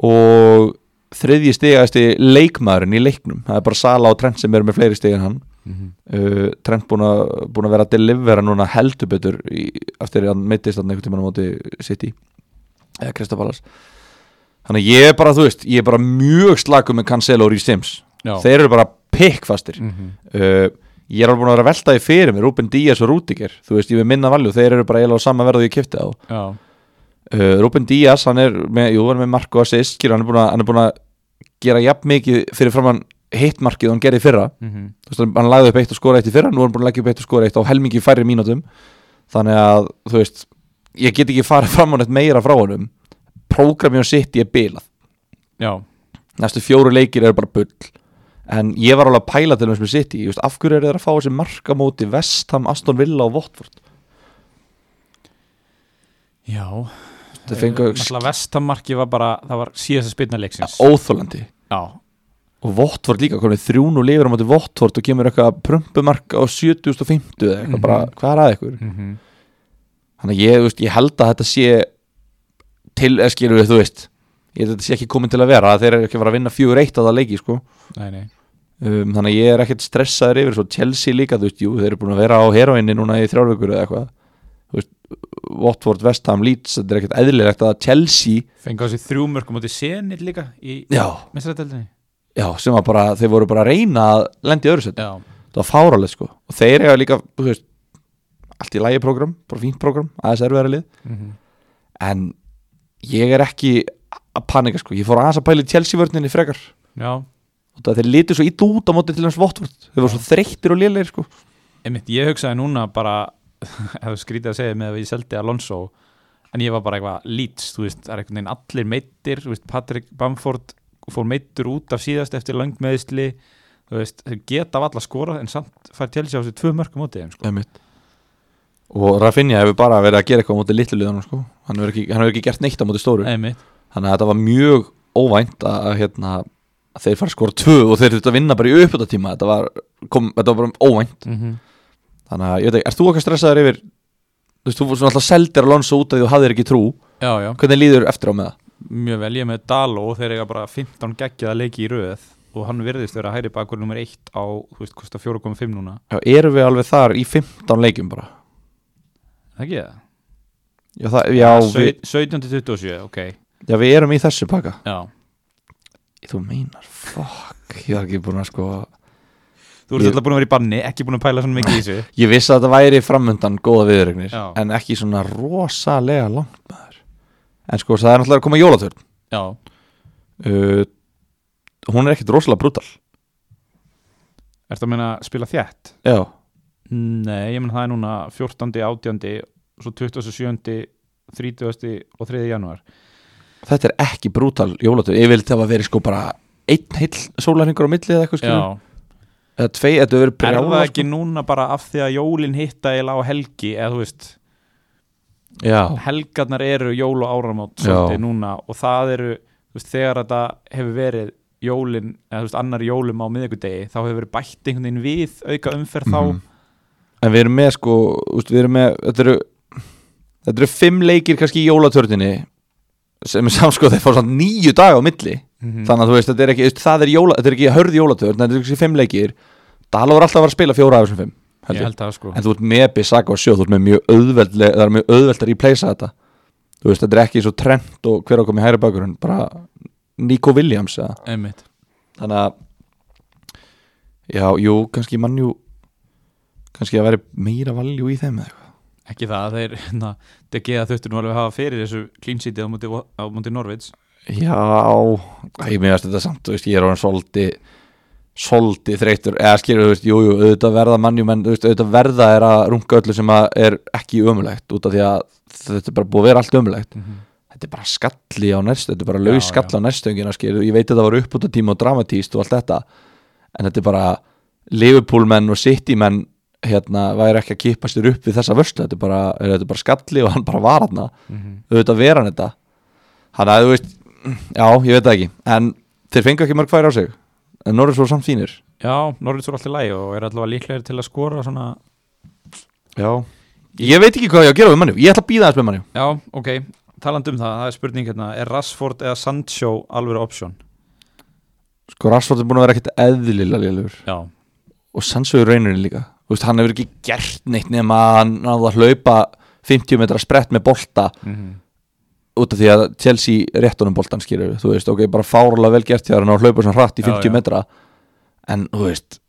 Og þriðji stigaðist í leikmaðurinn í leiknum. Það er bara Sala og Trent sem eru með fleiri stig en hann Mhm. uh, Trent búin að, búin að vera að delivera núna heldur betur í, eftir að hann meittist hann einhvern tímann á móti City eða Kristapalas þannig að ég er bara, þú veist, ég er bara mjög slaku með Cancelo og Rhys Sims Já. þeir eru bara pikkfastir Mhm. uh, ég er alveg búin að vera að velta því fyrir mér Ruben Díaz og Rúdiger, þú veist, ég vil minna valju þeir eru bara eiginlega á sama verðu ég kipti á Já, uh, Ruben Díaz, hann er með, jú, hann er með mark og assist, að, hann er búin að gera jafn mikið fyrir framann hittmarkið hann gerði fyrra. Mhm. þú veist, hann lagði upp eitt og skora eitt í fyrra nú er hann búin að leggja upp eitt og skora eitt á helmingi færri mínútum. Þannig að, þú veist ég get ekki farið (laughs) fram á neitt meira frá honum. Prógrami og sitt ég er bilað. Já, næstu fjóru leikir eru bara bull. En ég var alveg að pæla til þess með sitt ég veist, af hverju eru þeir að fá þessi marka móti Vestham, Aston Villa og Watford? Já. Alltaf vestamarki var bara, það var síðasta spilna leiksins. Óþólandi Já, og Watford líka, komið þrjún og lifir á móti Watford og kemur eitthvað prumpumark á 70.50 eða eitthvað Mhm. bara, hvað er að ykkur? Mhm. Þannig að ég, veist, ég held að þetta sé til, eða skilur við, þú veist ég held að þetta sé ekki komin til að vera þeir eru ekki að fara að vinna fjögur eitt að það leiki sko. Nei, nei. Um, þannig að ég er ekkert stressaður yfir svo Chelsea líka, þú veist, jú, þeir eru búin að vera á heroinni núna í þrjárvökur eða eitthvað. Watford, West Ham, Leeds þetta er ekkert eðlilegt að Chelsea Fengi á sig þrjú mörgum átti senir líka í já, mestrætteldinni já, sem var bara, þeir voru bara að reyna að lendi öðru sett, Já, það var fáralegt sko. Og þeir eru líka, þú veist allt í lægi program, bara fínt program aðeins erfiðara lið, mhm. En ég er ekki að panika sko, ég fór aðeins að pæla í Chelsea-vörninni frekar. Já, og það þeir litu svo ítlu út á móti til hans Votvort þeir voru svo þreyttir og lélegir sko. Einmitt, ég hugsaði núna bara (laughs) hefur skrítið að segja með að ég seldi Alonso en ég var bara eitthvað Leeds, þú veist, það er einhvern veginn allir meittir, þú veist, Patrick Bamford fór meittur út af síðast eftir lang meðisli, þú veist, þeir geta af alla skora en samt fær Chelsea á sig tvö mörgum mótið þeim, sko. Og Rafinha hefur bara verið að gera eitthvað á móti litlu liðanum sko. Hann hefur ekki, ekki gert neitt á móti stóru. Einmitt, þannig að þetta var mjög óvænt að, að, hérna, að þeir fara að skora tvö og þeir þurftu að vinna bara í uppötatíma þetta var, kom, þetta var bara óvænt. Mm þannig að, ég veit ekki, erst þú okkar stressaður yfir þú veist, þú alltaf seldir Alonso út því þú hafðir ekki trú? Já, já, hvernig líður eftir á með það? Mjög vel, ég með og þeir eiga bara 15 geggjaða leiki í röð og hann virðist vera hæri bakur nummer 1 á, þú veist, kosta 4,5 núna Já, erum við alveg þar í 15 leikjum bara? Það ekki það? Já, það, já, við, 17-27, ok já, við erum í þessu pakka Já, Þú meinar, fuck Ég var ekki búin að sko þú ert Ég- alltaf búin að vera í banni, ekki búin að pæla svona mikið í þessu Ég vissi að þetta væri framundan góða viðregnir. En ekki svona rosalega langt maður En sko, það er náttúrulega að koma jólatörn Já, uh, Hún er ekkit rosalega brútal ertu að meina að spila þjætt? Já, Nei, ég menn það er núna 14. 18. svo 27. 30. og 3. janúar þetta er ekki brútal jólatörn Ég vil það að veri sko bara Einn heill sólarhingur á milli eða eitthvað skilur Eða tvei, þetta verið Er brjála það ekki núna bara af því að jólin hitta eða á helgi eða þú veist, Já, helgarnar eru jól og svolítið núna og það eru veist, þegar þetta hefur verið jólin, eða veist, annar jólum á miðvikudegi þá hefur verið bætt einhvern veginn við auka umferð Mhm. þá En við erum með sko úst, Við erum með Þetta eru, þetta eru fimm leikir kannski í jólatörninni sem er samskoð þeir fá svona nýju dag á milli. Mhm. þannig að þú veist, þetta er ekki, veist, það er jóla, þetta er ekki hörð jólatörn, þetta er ekki fimm leikir. Dala var alltaf að fara að spila fjóra af þessum fimm held Ég held það sko. En þú ert með Bissaka og sjó, þú ert með mjög auðveld það er mjög auðveld að replacea þetta. Þú veist, þetta er ekki svo trend og hver ákom í hæri bakurinn, bara Nico Williams eða. Einmitt. þannig að já, jú, kannski mannjú kannski að veri meira valjú í þeim eða eitthvað. Ekki það, þeir hérna, DG að þurftur nú alveg að hafa fyrir þessu clean sheetið á móti, á móti Norvids Já, ég meðast þetta samt, þú veist, ég er orðin svolítið svolítið þreytur, eða skilur, þú veist, jú, jú, auðvitað verða mannjum, en auðvitað verða er að runga öllu sem er ekki ömulegt út af því að þetta er bara búið að vera allt ömulegt þetta er bara skalli á næstu, þetta er bara Já, laus skall á næstöngina, skilur, ég veit að það var upp út af tíma og dramatíst og allt þetta en þetta er bara Liverpool menn og City menn hérna, væri ekki að kippa sér upp við þessa vörslu, þetta er bara, er, þetta er bara skalli og hann bara var hann auðvitað vera hann þetta. Hann að þú veist já, ég veit það ekki, en þeir fengu ekki mörg færi á sig en Norris voru samt fínir. Já, Norvids voru alltaf lægi og er allavega líklegir til að skora svona. Já, ég veit ekki hvað ég á að gera við mannjú ég ætla að býða þess með mannjú Já, ok, talandi um það, það er spurning hérna. Er Rashford eða Sancho alveg option? sko Rashford er búin að vera ekkert eðlilega Já, og sannsögur reynurinn líka. Þú veist, hann hefur ekki gert neitt nema að hann náða að hlaupa 50 metra sprett með bolta. Mm út af því að Chelsea réttunum boltan skilur þú veist, ok, bara fárlega vel gert hjá hann og hlaupa svona hratt í Já, 50 já. metra en þú veist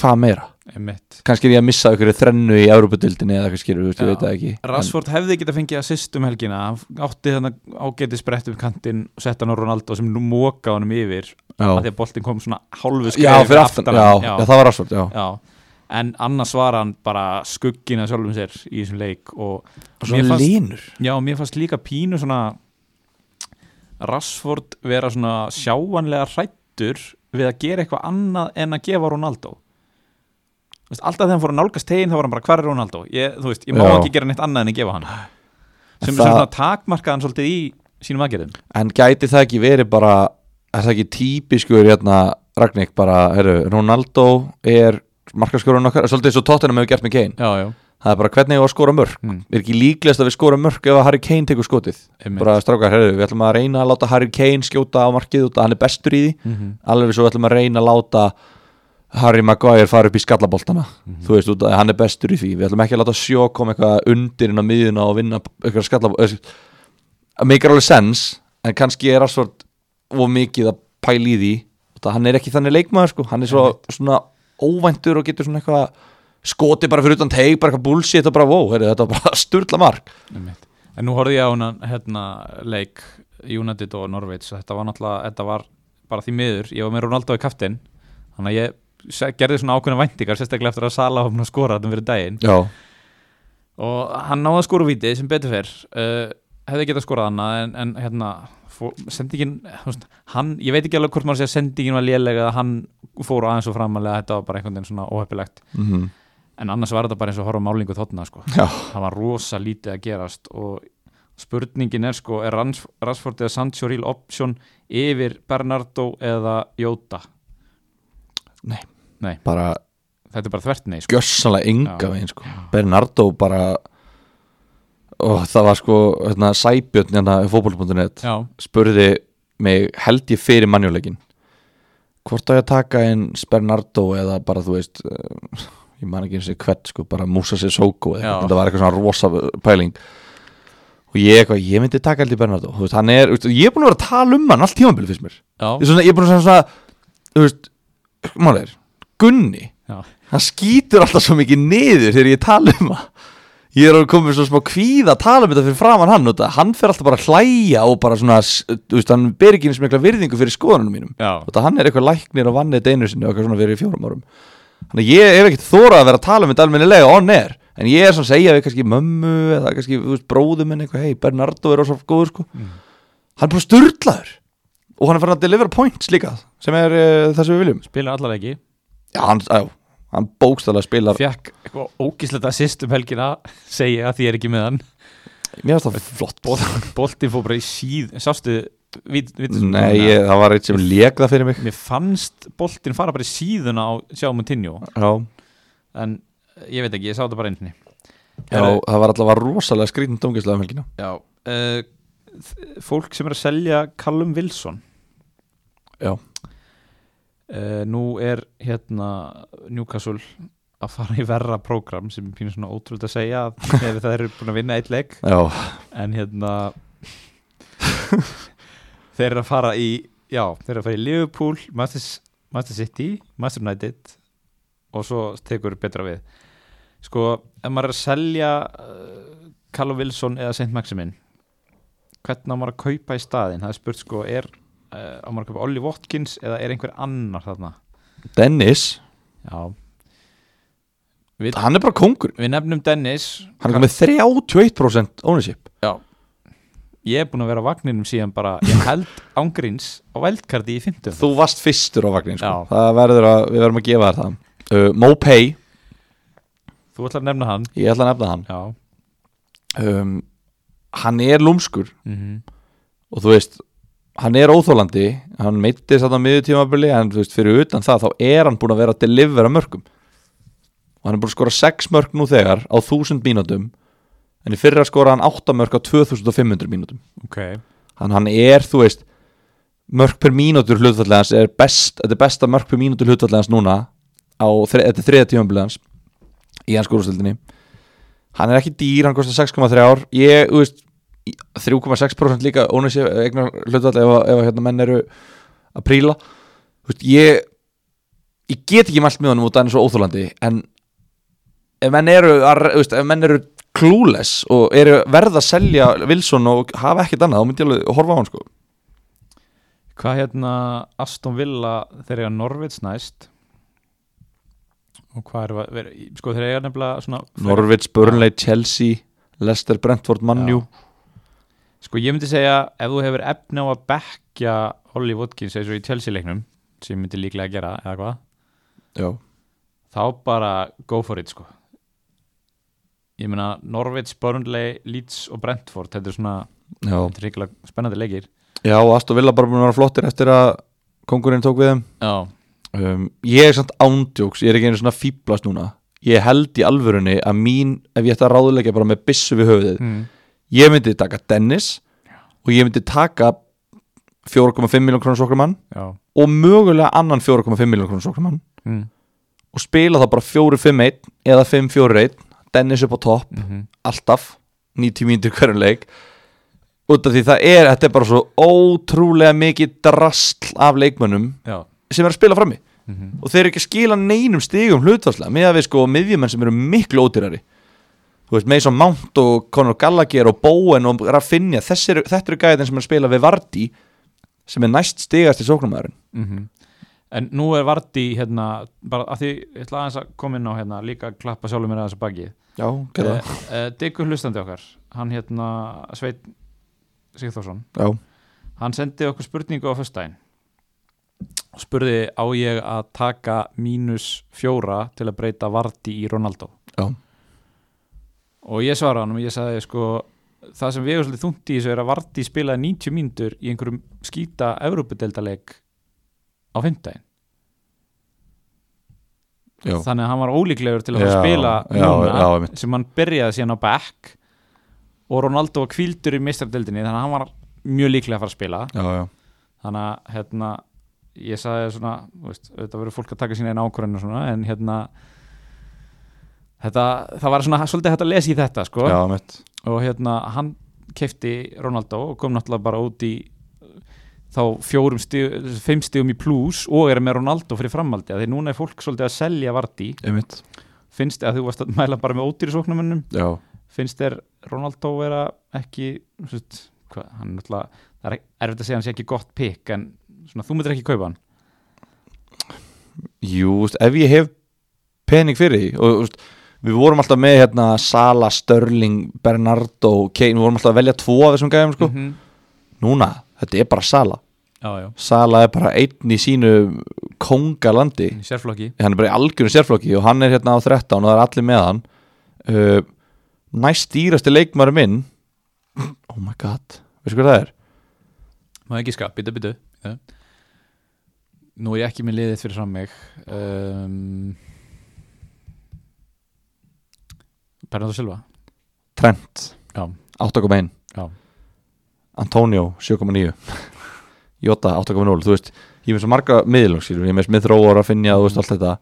hvað meira? einmitt kannski er ég að missa ykkur þrennu í Európa-dildinni eða eitthvað skilur, þú Já. veit það ekki Rashford hefði getað fengið assist um helgina hann átti þannig ágæti sprett um kantinn og setta hann á Ronaldo sem nú móka honum yfir en, að því að boltinn kom svona hálfu já, já, fyrir aftan, já, já, það var Rashford, já Já, en annars var hann bara skuggin að sjálfum sér í þessum leik og svona fannst, línur já, mér fannst líka pínu svona Rashford vera svona sjáanlega hrættur við að gera eitthvað annað en að gefa Ronaldo. Veist, alltaf þegar hann fór að nálgast tegin þá var hann bara hvar er Ronaldo? Ég, þú veist, ég má Já. ekki gera neitt annað en að gefa hann. Sem, sem Það- svona takmarkaðan svolítið í sínum aðgerðum. En gæti það ekki verið bara er það ekki típiskur hérna Ragník bara, herru, Ronaldo er markaskorun okkar, svolítið svo Tottenham hefur gert með Kane, já, já, það er bara hvernig ég var að skora mörg mm, er ekki líklegast að við skora mörg ef að Harry Kane tekur skotið? Einmitt. bara strákar, herru, við ætlum að reyna að láta Harry Kane skjóta á markið út að hann er bestur í því. Mhm, alveg svo ætlum að reyna að láta Harry Maguire fara upp í skallaboltana. Mhm. þú veist, út að hann er bestur í því. Við ætlum ekki að láta sjó koma eitthvað undir inn á miðjuna og vinna eitthvað skallaboltana það meikar alveg sens er er er óvæntur og getur svona eitthvað skoti bara fyrir utan teig bara eitthvað bullshit og bara wow, heyrðu, þetta var bara (laughs) sturla mark. En nú horfði ég á hana hérna, leik United og Norveits og þetta var náttúrulega, þetta var bara því miður. Ég var með Ronaldo í kaftin þannig að ég gerði svona ákveðna væntingar sérstaklega eftir að Sala var búinn að skora þetta fyrir daginn. Já, og hann náði að skora úr víti sem betur fyrr uh, hefði getað skorað annað en, en hérna fó- sendingin, hann ég veit ekki alveg hvort maður sé að sendingin var lélega eða hann fór aðeins og framalega þetta var bara einhvern veginn svona óheppilegt. Mm en annars var þetta bara eins og að horfa málingu þóttna sko. Það var rosa lítið að gerast og spurningin er sko er Rans- Rashford eða Sancho real option yfir Bernardo eða Jóta bara þetta er bara þvert nei sko. gjössanlega Já. enga veginn sko. Bernardo bara og það var sko hérna, Sæbjörn hérna fótboll.net já, spurði mig held ég fyrir mannjuleikin hvort á ég að taka einn Bernardo eða bara þú veist uh, ég man ekki eins og hvert sko bara Musa Sissoko eða þetta var eitthvað svona rosa pæling. Og ég eitthvað, ég myndi taka held ég Bernardo. Veist, hann er, veist, ég er búin að vera að tala um hann allt tímabili fyrst mér, svona, ég er búin að svona, svona máli er Gunni, já, hann skýtur alltaf svo mikið niður þegar ég tala um það ég er að koma svo smá kvíða að tala um þetta fyrir framann hann og það, hann fer alltaf bara að hlæja og bara svona, þú veist, hann ber ekki eins mikla virðingu fyrir skoðanum mínum. Og það hann er eitthvað læknir og vannið einu sinni og eitthvað svona fyrir fjórum árum. Þannig ég hef ekkert þórað að vera að tala um þetta almennilega on air, en ég er svona að segja við kannski mömmu eða kannski, þú veist, bróðum minn eitthvað, hei, Bernardo er rosa góður sko. Mm. hann er bara sturlaður. Og hann er farin að delivera points líka sem er uh, það sem við viljum. Spila allar ekki já, hann, já, hann bókstæðlega spilar fekk eitthvað ógíslegt assist um helgina segja að því er ekki með hann. Mér finnst það flott boltin fór bara í síð sástu vít, vít, Nei, ég, það var eitt sem það fyrir mig. Mér fannst boltin fara bara í síðuna á sjáum og tinjó Já, en ég veit ekki, ég sá þetta bara einni já það var allavega rosalega skrýtn dóngislega um helgina. Já uh, Fólk sem er að selja Callum Wilson. Já. Uh, Nú er hérna Newcastle að fara í verra prógram sem er pínur svona ótrúld að segja ef það eru búin að vinna eitt Já, en hérna þeir eru að fara í já, þeir eru að fara í Liverpool Manchester, Manchester City, Manchester United og svo tekur betra við. Sko, ef maður er að selja uh, Callum Wilson eða St. Maximin hvernig maður að kaupa í staðinn? Það er spurt sko, er á maður að kaupa Ollie Watkins eða er einhver annar þarna? Dennis? Já. Við, Hann er bara kongur. Við nefnum Dennis. Hann er komið 31% ownership. Já. Ég er búin að vera á vagninum síðan bara Ég held ángríns á veldkarti í 50 Þú varst fyrstur á vagnin sko. Verður að, við verðum að gefa þér það. Uh, Mopay, Þú ætlar að nefna hann. Ég ætla að nefna hann. Já. Um, Hann er lúmskur. Mm Og þú veist, hann er óþólandi Hann meittist þarna miður tímabili En veist, fyrir utan það, þá er hann búin að vera að delivera mörgum Og hann er búin að skora 6 mörg nú þegar Á 1000 mínútum En í fyrra skora hann 8 mörg á 2500 mínútum. Ok. Hann, hann er, þú veist mörg per mínútur hlutfallegans er best, þetta er besta mörg per mínútur hlutfallegans núna á þetta þriða tímambilið hans í hans skórastildinni hann er ekki dýr, hann kostar 6,3 ár ég, þú veist 3,6% líka ónæssi eignar hlutvall ef, að- ef að hérna menn eru að príla. Veist, ég ég get ekki mælt með honum út af hann er svo óþólandi en ef menn eru, eru clueless og eru verða að selja Wilson og hafa ekkert annað, þá myndi ég alveg horfa á hann sko. Hvað hérna Aston Villa þeir eiga Norvits næst? Og hvað er vera sko þeir eiga nefnilega svona Norwich, Burnley, Chelsea Leicester, Brentford, Manju Já. Sko ég myndi segja ef þú hefur efni á að bekkja Ollie Watkins eins og í Chelsea leiknum sem myndi líklega gera eða hvað Já, þá bara go for it sko. Ég meina Norvits, Burnley, Leeds og Brentford þetta er svona, þetta er spennandi leikir. Já og Aston Villa bara búin að vera flottir eftir að kongurinn tók við þeim. Já, um, Ég er samt ándjóks, ég er ekki einu svona fýblast núna. Ég held í alvörunni að mín, ef ég ætti að ráðuleika bara með byssu við höfuðið mm. Ég myndi taka Dennis og ég myndi taka 4,5 miljón krónur sokkramann já og mögulega annan 4,5 miljón krónur sokkramann mm. og spila þá bara 4-5-1 eða 5-4-1 Dennis upp á topp Mm -hmm. alltaf 90 mínútur hverjum leik út af því það er, þetta er bara svo ótrúlega mikið drastl af leikmönnum Já sem er að spila frammi mm -hmm. og þeir eru ekki að skila neinum stigum hlutvarslega með að við sko miðjumenn sem eru miklu ódýrari þú veist, Mason Mount og Conor Gallagher og Bowen og Rafinha þessi eru, þetta eru gæðin sem er spila við Vardí sem er næst stigast í sóknumæðurinn Mhm. En nú er Vardí hérna, bara að því ég ætla aðeins að koma inn á hérna líka að klappa sjálfur mér aðeins að baki já, gerða uh, uh, Diggur hlustandi okkar hann hérna Sveit Sigþórsson. Já, hann sendi okkur spurningu á föstudaginn. Og spurði á ég að taka mínus fjóra til að breyta Vardí í Ronaldo? Já, og ég svara hann og ég sagði sko það sem við erum svolítið þungt í þessu er að Vardí spilaði 90 mínútur í einhverjum skýta Evrópudeldaleik á já, þannig að hann var ólíklegur til að Já, að spila já, núna já, sem hann byrjaði síðan á back. Og Ronaldo var kvildur í mistardeldinni þannig að hann var mjög líklega að fara að spila. Já, já. þannig að hérna, ég sagði svona veist, þetta verður fólk að taka sína einn ákvörðin og svona, en hérna þetta, það var svona svolítið hægt að lesa í þetta sko. já mitt. Og hérna hann kefti Ronaldo og kom náttúrulega bara út í þá fjórum stíð, fimm stíðum í plus og er með Ronaldo fyrir framaldi því núna er fólk svolítið að selja Vardí finnst að þú varst að mæla bara með ódýri sóknumönnum já, finnst þér Ronaldo vera ekki svist, hvað, hann er náttúrulega það er erfitt að segja hann sé ekki gott pick en svona, þú myndir ekki kaupa hann? Jú, ef ég hef pening fyrir því og við vorum alltaf með hérna Sala, Störling, Bernardo Kane, við vorum alltaf að velja tvo af þessum gæðum sko. -hmm. núna, þetta er bara Sala. Já, já, Sala er bara einn í sínu kongalandi sérflokki. Hann er bara í algjörum sérflokki og hann er hérna á 13 og það er allir með hann. Uh, næst dýrasti leikmaður minn. Oh my god. Veistu hvað það er? má ekki skap, byttu ja. nú er ég ekki með liðið fyrir fram mig. Um, Bernardo Silva. Trent. Já, 8,1 já, Antonio 7,9 Jota 8,0 þú veist, ég með svo marga miðlung ég Smith Rowe að finja þú veist allt þetta.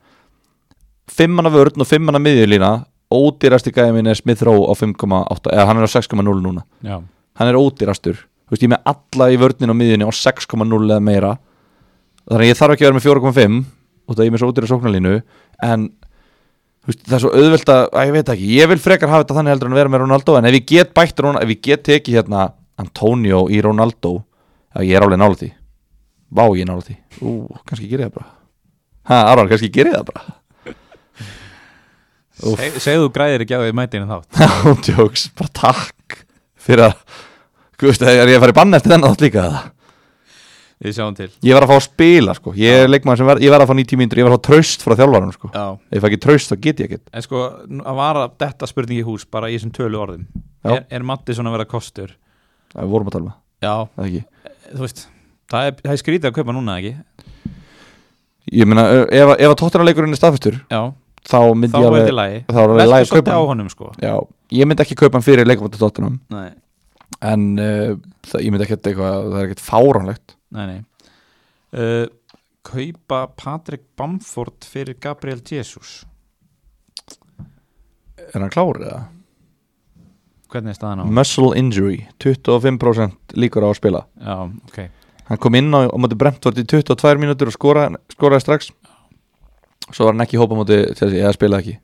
Fimmana vörn og fimmana miðjulína ódýrasti gæði minn er Smith Rowe á 5,8 eða hann er á 6,0 núna. Já, hann er ódýrastur. Þú veist, ég með alla í vörnin og miðjunni á 6,0 eða meira. Þannig að ég þarf ekki að vera með 4,5 og það er með svo ódýra sóknarlínu en veist, það er svo auðvelt að, að ég veit ekki, ég vil frekar hafa þetta þannig heldur en vera með Ronaldo en ef ég get bætt Ronaldo, ef ég get tekið hérna Antonio í Ronaldo já, ég er alveg nála því. Vá, ég nála því, ú, kannski gerir ég það bara. Ha, Aron, kannski gerir ég það bara. Seg, segðu græðir ekki á því mætinu þá ándjóks, bara takk fyrir að, veist, er ég að fara í bann eftir þennan þátt líka það við sjáum til. Ég var að fá að spila sko. Ég er leikmaður sem var, ég var að fá 90 mínútur Ég var að fá traust frá þjálfaranum sko. Já, Ef ekki traust þá get ég ekkert. En sko að vara þetta spurning í hús bara í þessum tölu orðum. Já. er, er Matti svona að vera kostur? Það við vorum að tala um já, það, það ekki þú veist það er, það er skrítið að kaupa núna ekki? Ég meina, ef, ef að tóttunarleikurinn er staðfestur já, Þá myndi þá ég er alveg þetta lægi Þá er veltu lægi að kaupa ég En uh, það, ég myndi ekki eitthvað Það er ekkert fáránlegt. Nei, nei. Uh, kaupa Patrick Bamford fyrir Gabriel Jesus? Er hann klár eða? hvernig er staðan á? Muscle injury 25% líkur á að spila. Já, ok. Hann kom inn á, á móti Brentford í 22 mínútur og skora, skoraði strax. Svo var hann ekki hópa á móti þessi, eða spilaði ekki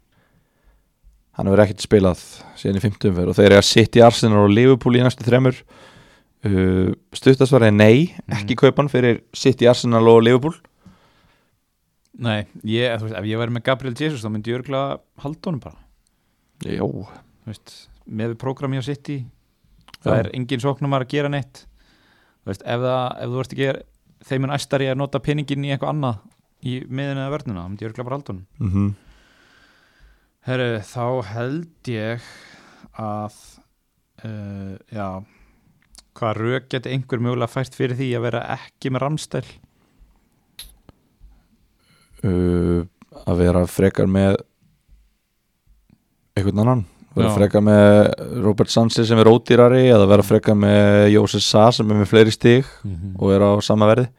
Hann hefur ekkert spilað síðan í 50 umferð og þeir eru að sitt í Arsenal og Liverpool í næstu þremur uh, Stuttasvar er nei, ekki kaupan fyrir sitt í Arsenal og Liverpool. Nei, ég, þú veist, ef ég væri með Gabriel Jesus þá myndi ég örgulega halda honum bara. Jó, veist, með við prógrami á City það Já. er engin sóknumar að gera neitt. Veist, ef, það, ef þú ert ekki þeim en æstari að nota peningin í eitthvað annað í miðinu eða vörnuna, þá myndi ég örgulega bara halda honum. Mm Herru, þá held ég að uh, já hvað rauk geti einhver mögulega fært fyrir því að vera ekki með ramstæl uh, að vera frekar með einhvern annan? Vera Já. frekar með Robert Sanchez sem er ódýrari eða vera frekar með Jósef Sa sem er með fleiri stig og er á sama verði?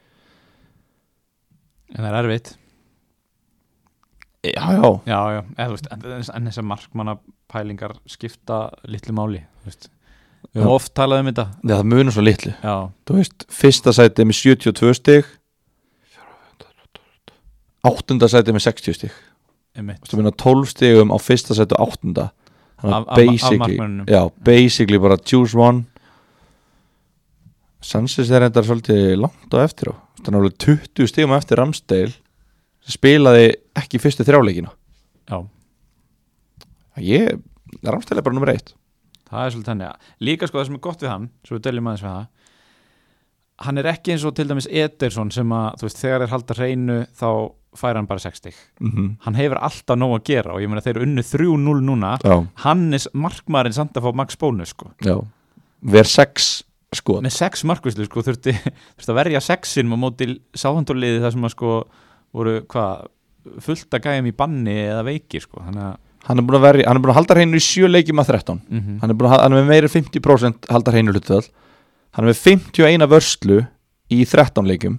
En það er erfitt Já, já, já, já, eða, þú veist, en, en þessar markmanna pælingar skipta litlu máli þú veist. við höfum oft talað um þetta. Já, það munur svo litlu. Já, Þú veist, fyrsta sæti með 72 stig. Áttunda sæti með 60 stig. Þú meina 12 stigum á fyrsta sæti og áttunda. Af- af- af basically markmönnunum. Já, basically bara choose one. Sanchez er endar svolítið langt á eftir á. Þannig að alveg 20 stigum eftir Ramsdale spilaði ekki fyrstu þrjáleikina já, Ég, er bara nummer eitt. Það er svolítið henni líka sko það sem er gott við hann, svo við deljum aðeins við það hann er ekki eins og til dæmis Ederson sem að, þú veist, þegar er halda hreinu þá fær hann bara 60 mm -hmm. hann hefur alltaf nóg að gera og ég meina þeir eru unnu 3-0 núna. Já, Hannes markmaðurinn samt að fá max bónus sko. já. Ver 6 sko með 6 markvislu sko, þurfti, (laughs) þurfti að verja 6-in og móti sáhandóliði þar sem að sko voru hvað fullt að gæjum í banni eða veiki sko. þannig að Hann er búin að, veri, er búin að halda hreinu í sjö leikjum að 13 mm hann er, að, hann er með meira en 50% halda hreinu hlutfall hann er með 51 vörslu í 13 leikjum.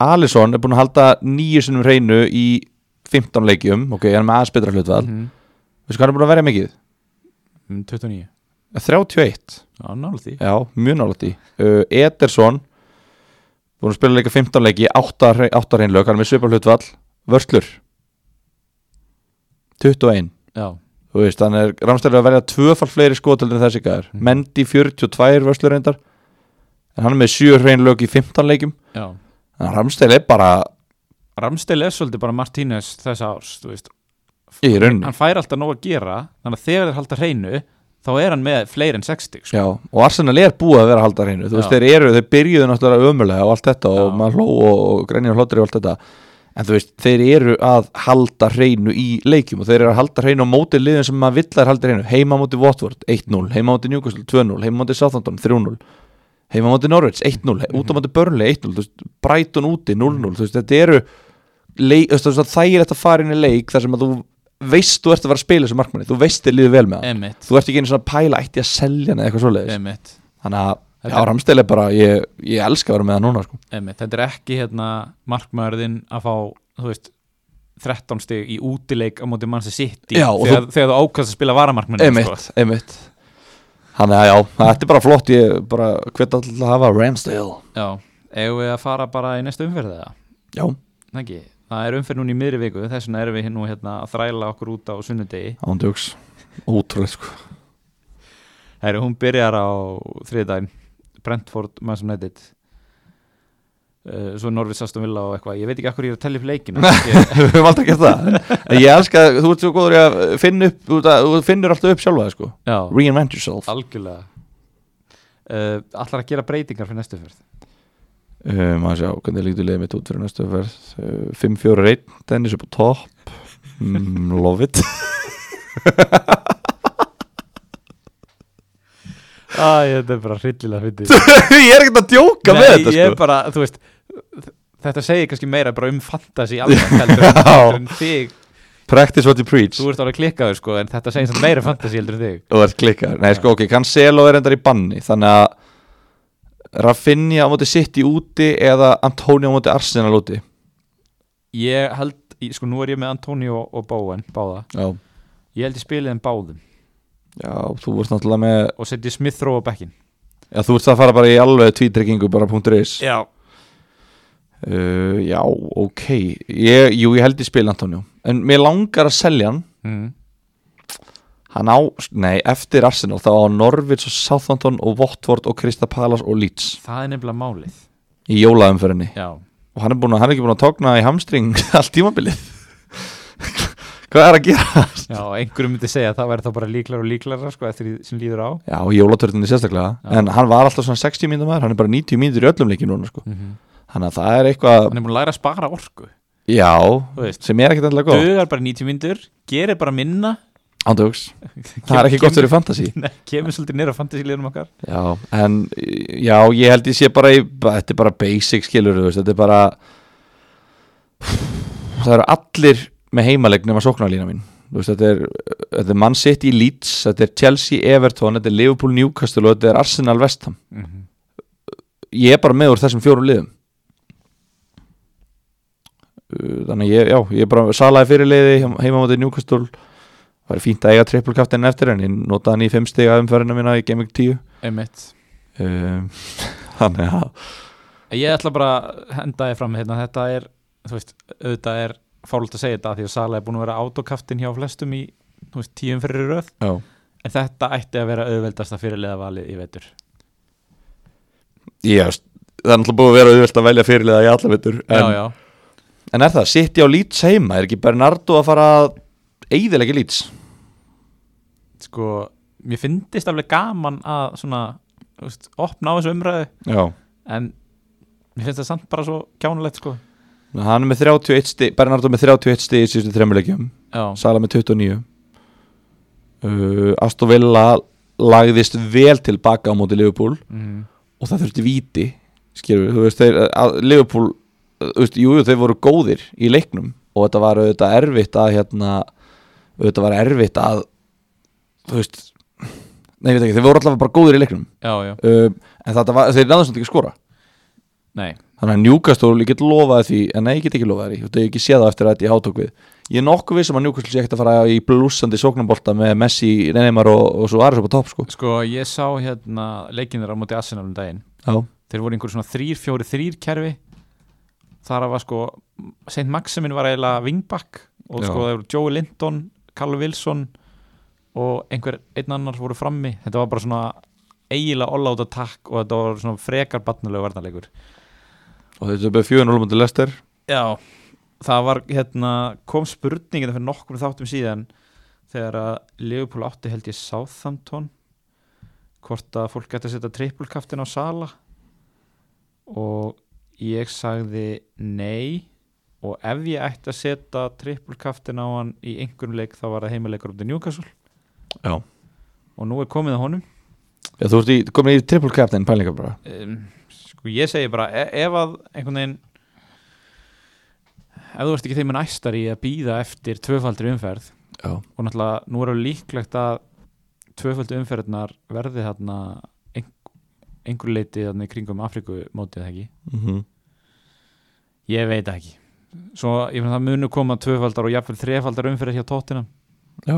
Alisson er búin að halda nýju sinum hreinu í 15 leikjum. Ok, hann er með aðeins betra hlutfall. -hmm. veistu hvað hann er búin að verja mikið? 29 31, Já, nála því. Já, mjög nálægt í uh, Ederson búin að spila leika 15 leiki 8, 8 hreinlög, hann er með svipar hlutfall. Vörslur. 21 Já, þú veist, hann er ramstæður að verja tvöfall fleiri skotöld en þessi gæður Mhm. Mendy 42 vörslur reyndar. En hann er með 7 hreinlög í 15 leikjum. Já. En ramstæður er bara Ramstel er svolítið bara Martínez þess árs þú veist. í hann fær alltaf nóg að gera þannig að þegar þeir halda hreinu þá er hann með fleiri en 60 sko. Já, og Arsenal er búið að vera að halda hreinu þú veist, þeir eru, þeir byrjuðu náttúrulega ömulega og allt þetta og Já. maður hló og, og grænir hlóttir og allt þetta. En þú veist, þeir eru að halda hreinu í leikjum og þeir eru að halda hreinu á móti liðin sem maður vill að halda hreinu. Heima móti Watford 1-0, heima móti Newcastle 2-0 heima móti Southampton 3-0 heima móti Norwich 1-0, út á móti Burnley 1-0 þú veist, Brighton úti 0-0 þú veist, þetta eru er þetta að fara inn í leik þar sem að þú veist þú ert að fara að spila þessu markmanni þú veist þið líður vel með það Emmett, þú ert ekki einu svona að pæla ætti að selja hann eða eitthvað svoleiðis. Emmett, þannig að Þetta- já, Ramstel er bara ég, ég elska að vera með það núna sko. Emmett Þetta er ekki hérna markmaðurðinn að fá þú veist 13 stig í útileik á móti mannsi sitt Já, og þegar, þegar þú ákast að spila varamarkmann einmitt, sko. einmitt þannig að já, þetta er bara flott ég bara hvet alltaf að hafa Ramsdale. Já, eigum við að fara bara í næstu umferð eða? já, ekki, það er umferð núna í miðri viku þess vegna erum við nú hérna að þræla okkur út á sunnudegi. Ándjóks ótrúlega sko. Það er hún byrjar á þriðdæn Brentford, Manchester United. Uh, svo Norvins Aston Villa og eitthvað, ég veit ekki akkur ég er að tellja upp leikina. Ég, (laughs) við höfum alltaf gert það. Ég elska, þú ert svo góður að finna upp þú, finnur alltaf upp sjálfa sko. Reinvent yourself. Algjörlega. Uh, Allar að gera breytingar fyrir næstu umferð um, að sjá, hvernig líktu leiðið mitt út fyrir næstu verð uh, 5-4-1, Dennis upp á topp. Mm, love it. Æ, þetta er bara hryllilega fyndið. (laughs) Ég er ekkert að djóka með þetta sko. bara, þú veist Þetta segir kannski meira bara um (laughs) þig. Practice what you preach. Þú ert alveg klikkaður sko, en þetta segir meira fantasy heldur en þig. Og ert klikkar Nei, sko, ok, Cancelo er endar í banni Þannig að Rafinha á móti City úti eða Antonio á móti Arsenal úti? Ég held, sko nú er ég með Antonio og Bowen, báða. Já, ég held ég spilið þeim báðum. Já þú vorst náttúrulega með og setji Smith Rowe á bekkin Já, þú ert að fara bara í alveg tvítryggingu bara .is. Já, uh, Já, ok. Ég, Jú, ég held ég spil Antonio. En mér langar að selja hann. Mm. Hann á, nei, eftir Arsenal Þá á Norvits og Southampton og Watford og Krista Palace og Leeds. Það er nefnilega málið. Í jólaðumferðinni Og hann er, búin hann er ekki búin að tókna í hamstring (laughs) Allt tímabilið. (laughs) Hvað er að gera? já, einhverjum myndi segja að það væri þá bara líklar og líklar sko, eftir því sem líður á. Já, jólatörninni sérstaklega. Já. En hann var alltaf svona 60 mínútur maður Hann er bara 90 mínútur í öllum leiki núna sko. mm Þannig að það er eitthvað hann er búin að læra að spara orku. Já, sem er ekkert endilega góð dugar bara 90 myndur gerir bara minna Ándjóks, (laughs) það er ekki gott fyrir fantasy. (laughs) Nei, kemur svolítið nýra fantasy-liðnum okkar. Já, en já, ég held ég sé bara í, þetta er bara basic skilur, þetta er bara það eru allir með heimalegn nema sóknarlína mín. Þú veist, þetta er, þetta er Man City Leeds, þetta er Chelsea Everton, þetta er Liverpool Newcastle og þetta er Arsenal West Ham. Mm -hmm. ég er bara með úr þessum fjórum liðum. Uh, þannig að ég, já, ég er bara salaði fyrirliði heima mótið Newcastle það er fínt að eiga trippulkaftin eftir en ég notaði hann í fimm stiga umferðina mína í Gaming 10 einmitt. Um, (laughs) þannig að Ég ætla bara að henda þér fram hérna, þetta er, þú veist, auðvitað er fálut að segja þetta því að Sala er búin að vera autokaftin hjá flestum í, veist, tíum fyrir röð. Já, en þetta ætti að vera auðveldasta fyrirliða valið í vetur. Ég, veist, það er náttúrulega búið að vera auðvöld að velja fyrirliða í alla vittur en, Já, já, en er það, City á Leeds heima? Er ekki Bernardo að fara að eigðilega Leeds sko mér finnist alveg gaman að svona, veist, opna á þessu umræðu. Já, en mér finnst það samt bara svo kjánulegt sko. Hann er með 31 stig Bernardo með 31 stig í síðustu þremmuleikjum Já, Sala með 29 uh, Aston Villa lagðist vel tilbaka á móti Liverpool. Mm, og það þurfti víti skilur, þú veist, þeir, að, Liverpool þú veist, jú, jú, þeir voru góðir í leiknum. Og þetta var auðvitað erfitt að hérna, auðvitað var erfitt að þú veist nei, ég veit ekki, þeir voru allavega bara góðir í leiknum. Já, já, um, en þetta var, þeir náðu samt ekki að skora. Nei. Þannig að Newcastle, ég get lofaði því en nei, ég get ekki lofaði því, þú veist, ég hef ekki séð það eftir að þetta ég átók við. Ég er nokkuð vissum að Newcastle sé ekkert að fara í blúsandi sóknarbolta með Messi, Neymar og, og svo Aris upp á topp sko. Sko, ég sá hérna leikinir á móti Arsenal um daginn. Já, þeir voru einhver svona 3-4-3 kerfi. Þar að var sko Saint Maximin var eiginlega wingback og Já. sko það voru Joey Linton, Carl Wilson og einhver einn annar voru frammi. Þetta var bara svona eiginlega all-out attack og þetta var svona frekar batnulegu varnarleikur. Og þetta er bara 4-0 mútið Lester Já, það var hérna kom spurningin fyrir nokkur þáttum síðan þegar að Liverpool átti held ég Southampton hvort að fólk gæti að setja trippulkaftin á Sala og ég sagði nei. Og ef ég ætti að setja trippulkaftin á hann í einhverjum leik þá var það heimileikur um til Newcastle já, og nú er komið að honum. Já, þú ert í, komin í triple captain pælingar bara. Um, sko ég segi bara e ef að einhvern veginn ef þú ert ekki þeim en æstar í að býða eftir tvöfaldri umferð Já, og náttúrulega nú er alveg líklegt að tvöfaldi umferðnar verði þarna ein- einhver leiti þarna í kringum Afriku mótið ekki? Mm ég veit það ekki. Svo ég finn það munu koma tvöfaldar og jafnvel þrefaldar umferðir hjá tóttina já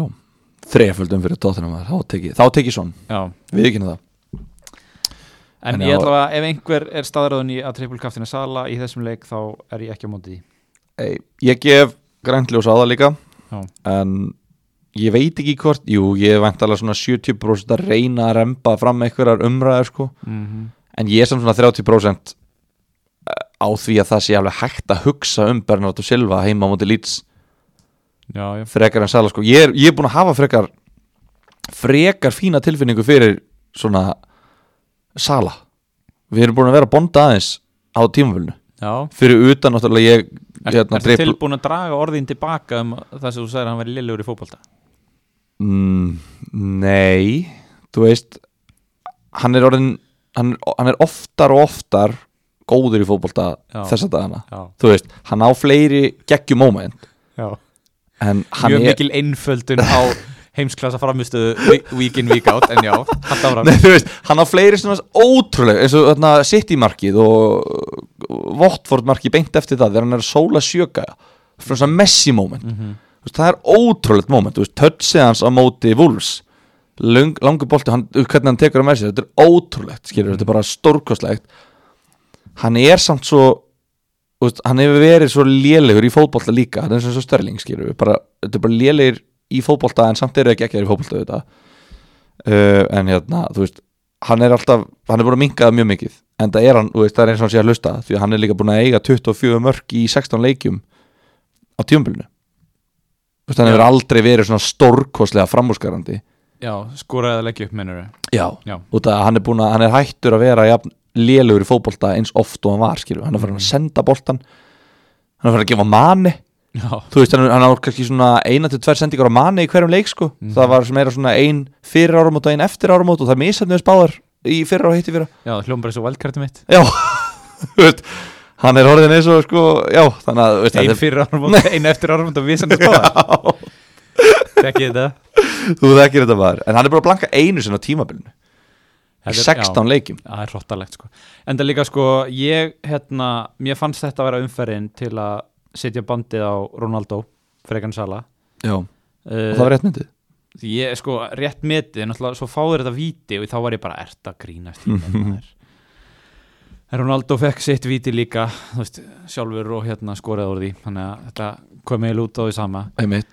Þreföldum fyrir tóttina maður, þá tek ég, þá tek ég svon Við ekki það. En, En ég ætla að ef einhver er staðræðun í að trippulkaftina Sala í þessum leik þá er ég ekki á mótið því. Ei, Ég gef græntljós á það líka Já. En ég veit ekki hvort Jú, ég veit alveg svona 70% að reyna að remba fram einhverjar umræður sko. Mm -hmm. En ég er svona 30% á því að það sé alveg hægt að hugsa um Bernardo Silva heima á móti Leeds Já, já, frekar en Sala sko. Ég er, ég er búin að hafa frekar frekar fína tilfinningu fyrir svona Sala. Við erum búin að vera að bonda aðeins á tímafölinu fyrir utan náttúrulega ég Er, hérna, Ertu dribl- tilbúin að draga orðin tilbaka um það sem þú sagðir að hann veri lillegur í fótbolta? mm, nei. Þú veist hann er orðin hann, hann er oftar og oftar góður í fótbolta Já. þessa dagana. Já, þú veist, hann á fleiri geggjum moment já. en hann Mjög er mikil einföldun á (laughs) heimsklassa framistuðu week in, week out en já, haldt áfram. Nei, veist, hann á fleiri svona ótrúlega eins og þarna City markið og, Votford marki beint eftir það þegar hann er sóla sjöka frá þess að Messi moment Mhm. Þú veist, það er ótrúlegt moment, touchið hans á móti Wolves Lang, langur bolti, hann, hvernig hann tekur á Messi þetta er ótrúlegt, skilur, þetta er bara stórkostlegt. Hann er samt svo veist, hann hefur verið svo lélegur í fótbolta líka, hann er svo störling skilur við, bara, þetta er bara lélegir í fótbolta en samt eru ekki ekki í fótbolta þetta uh, en hérna, þú veist hann er alltaf, hann er búin að minka það mjög mikið. En það er hann, veist, það er eins og hann sé að hlusta því að hann er líka búin að eiga 24 mörg í 16 leikjum á tíumbilinu þú veist, hann hefur aldrei verið svona stórkoslega framúskarandi Já, skoraði að leggja upp mennur já, Já, út af að hann er búin að hann er hættur að vera jafn lélugur í fótbolta eins oft og hann var, skilur, hann er farin að senda boltan hann er farin að gefa manni. Já, þú veist, hann, hann á kannski svona eina til tver sendingar á manni í hverjum leik, sko. Mhm. það var meira svona ein fyrir áramót og ein eftir áramót og það er misandi við spáðar í fyrir og hitti fyrir já, hljómbar þessu valdkartum mitt. Já, (laughs) þú veist hann er orðin eins og, sko, já þannig að, veist, Ein fyrir árum (laughs) ein eftir árum og við sem það spáða er- Tekki þetta? Þú þekkir þetta maður. En hann er bara að blanka einu sinni á tímabilinu í Þetta er- 16 leikjum. það er hróttalegt sko. En það líka sko, ég hérna Mér fannst þetta að vera umferðin til að setja bandið á Ronaldo Fregan Sala. Já, og uh, það var rétt myndið ég sko, rétt metið Náttúrulega, svo fáður þetta víti og þá var ég bara Ert að grínast í maður? En (laughs) Ronaldo fekk sitt víti líka Þú veist, sjálfur og hérna skoraði úr því. Þannig að þetta kom eiginlega út á því sama.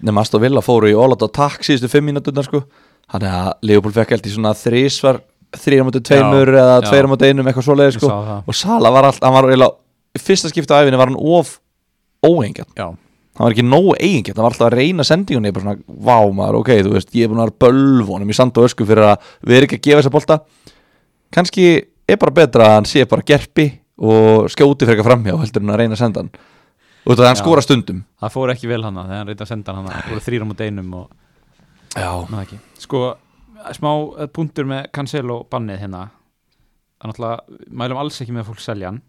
Nema Aston Villa fóru í all out attack síðustu fimm mínúturnar sko. Þannig að Leopold fekk held í svona þrísvar þrýra mútið tveimur eða já. tveira mútið einum eitthvað svoleiði sko. og Sala var alltaf, hann var eiginlega fyrsta skipta á æfinni var hann of óengjarn, hann var ekki nógu eigingjarn hann var alltaf að reyna sendingunni bara svona, vá maður, ok, þú veist, ég er búin að vera bölvunum í sand og ösku fyrir að við erum ekki að gefa þessa bolta. Kannski er bara betra að hann sé bara gerpi og skjóti fyrir eitthvað framhjá heldur en að reyna að senda hann. Og það hann Já. skora stundum. Það fór ekki vel hana Þegar hann reyndi að senda hann hana smá eh, punktur með Cancelo bannið hérna. Er náttúrulega, mælum alls ekki með að fólk selja hann.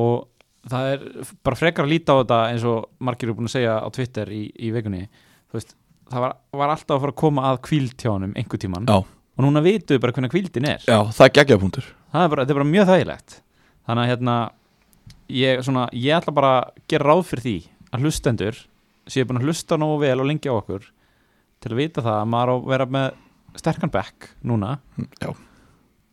Og það er bara frekar að líta á þetta eins og margir eru búin að segja á Twitter í, í vikunni. Þú veist, það var, var alltaf að fara að koma að kvíld hjá honum einhver tíman Já. og núna vitum við bara hvernig kvíldin er. Já, það er geggjapunktur það er bara, er bara mjög þægilegt. Þannig að hérna ég, svona, ég ætla bara að gera ráð fyrir því að hlustendur séu búin að hlusta nógu vel og lengi á okkur til að vita það að maður á að vera með sterkan back núna. Já.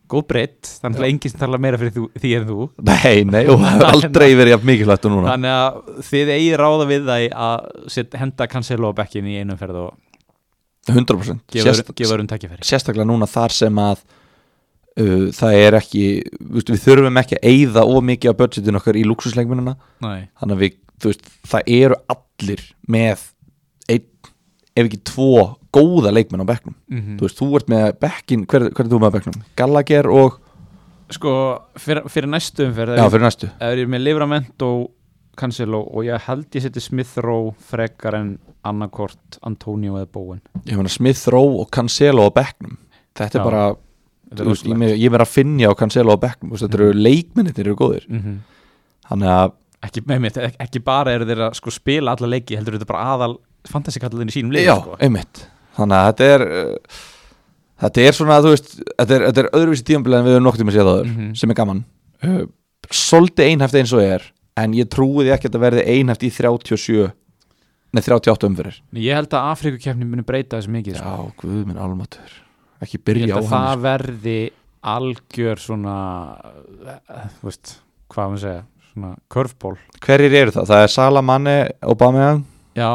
góð breytt, þannig að enginn tala meira fyrir þú, því en þú. Nei, nei, og (laughs) aldrei verið jafn mikilvægt og núna. Þannig að þið eigi ráða við það að set, henda Cancelo á backin í einum ferð og 100% gefa Sérst, Sérst, öðrum tækifæri. Sérstaklega núna þar sem að uh, það er ekki við, við þurfum ekki að eyða of mikið af budgetin okkar í luxusleikmunina Nei, þannig að við, veist, það eru allir með ef ekki tvo góða leikmenn á bekknum. Mm þú veist, þú ert með bekkin, hver, hver er þú með bekknum? Gallagher og, sko fyrir, fyrir næstu umferð já, fyrir næstu. ef ég er með Livramento Cancelo og ég held ég seti Smith Rowe frekar en annarkort Antonio eða Bowen. Ég meina Smith Rowe og Cancelo á bekknum. Þetta er Já, bara, Þetta þú veist, ég, meira að finja á Cancelo á bekknum, þú veist, þetta eru leikmennir eru góðir, mm þannig að ekki, með ekki, ekki bara eru þeir að sko, spila alla leiki, heldur þetta bara aðal fantasy-kallalinn í sínum leik já, sko. einmitt þannig að þetta er uh, þetta er svona, þú veist þetta er, þetta er öðruvísi tímabilið en við höfum nokkuð tíma séð áður Mhm. sem er gaman uh, svolítið einhæft eins og er en ég trúi því ekki að þetta verði einhæft í 37 nei 38 umfyrir ég held að Afrikukefni muni breyta þessu mikið sko. já, guð minn almatur ekki ég byrja held á að hann það verði algjör svona eh, þú veist, hvað maður segja svona curveball hverjir eru það? það er Salamanni, Aubameyang já,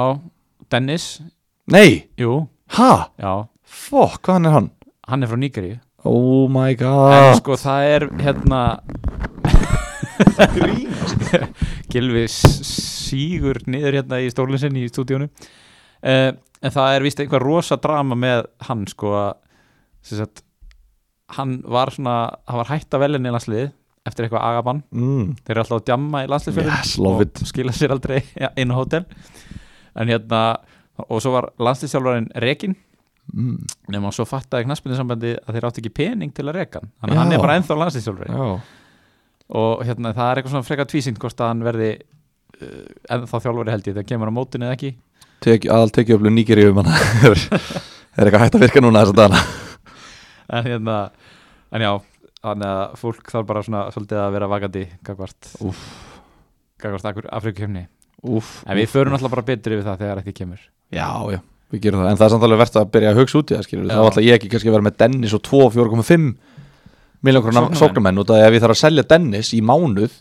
Dennis, nei, jú, ha? já. Fokk, hvaðan er hann? hann er frá Níkari oh my en god. sko það er hérna (laughs) Gilvi sígur niður hérna í stólinn sinni í stúdíónu. Uh, en það er vist einhver rosa drama með hann sko að hann var svona hann var hætt að velja í landslið eftir eitthvað agabann, mm. þeir eru alltaf að djamma í landsliðfjörðum Yes, love it. og skila sér aldrei (laughs) inn á hótel en hérna og svo var landsliðsjálfarinn Rekin Mm. nema svo fattaði knaspinu sambandi að þeir átti ekki pening til að reka hann. Þannig að hann er bara ennþá landsliðsjálfari já. Og hérna það er eitthvað svona frekar tvísýnt hvort að hann verði uh, ennþá þjálfari held ég þegar kemur á mótinu eða ekki. Tek, aðal tekið öflug nýgeri um hann (laughs) er, eitthvað hægt að virka núna þess að dana (laughs) en hérna, en já þannig að fólk þarf bara svona svolítið að vera vakandi gagvart gagvart Afrikakefni Úf, en við förum alltaf bara betur yfir það þegar ekki kemur. Já, já, við gerum það. En það er samt alveg verðt að byrja að hugsa út í það skilur. Þá ætla ég ekki kannski að vera með Dennis og 2 4,5 miljón krónar Sóknarmenn. sóknarmenn út af því að ef ég þarf að selja Dennis í mánuð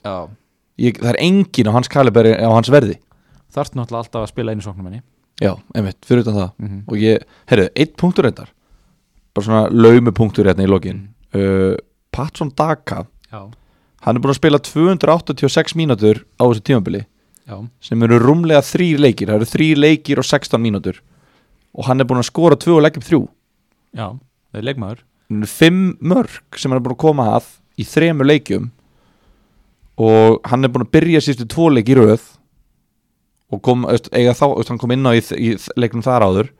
ég, það er engin á hans kaliberi á hans verði. Þarft náttúrulega alltaf að spila einu sóknumenni Já, einmitt, fyrir utan það. Mm -hmm. og ég, herru, eitt punktur reyndar. Bara svona laumupunktur hérna í lokin. Uh, Patson Daka Já, hann er búin að spila 286 mínútur á þessu tímabili já, sem eru rúmlega þrýr leikir. Það eru þrýr leikir og 16 mínútur. Og hann er búin að skora 2 og leggja upp 3 já, það er leikmaður. 5 mörg sem hann er búin að koma að í þremur leikjum. Og hann er búin að byrja sístu tvo leik í röð. Og kom, veist, eiga þá, veist, hann kom inn á í, í leiknum þar áður.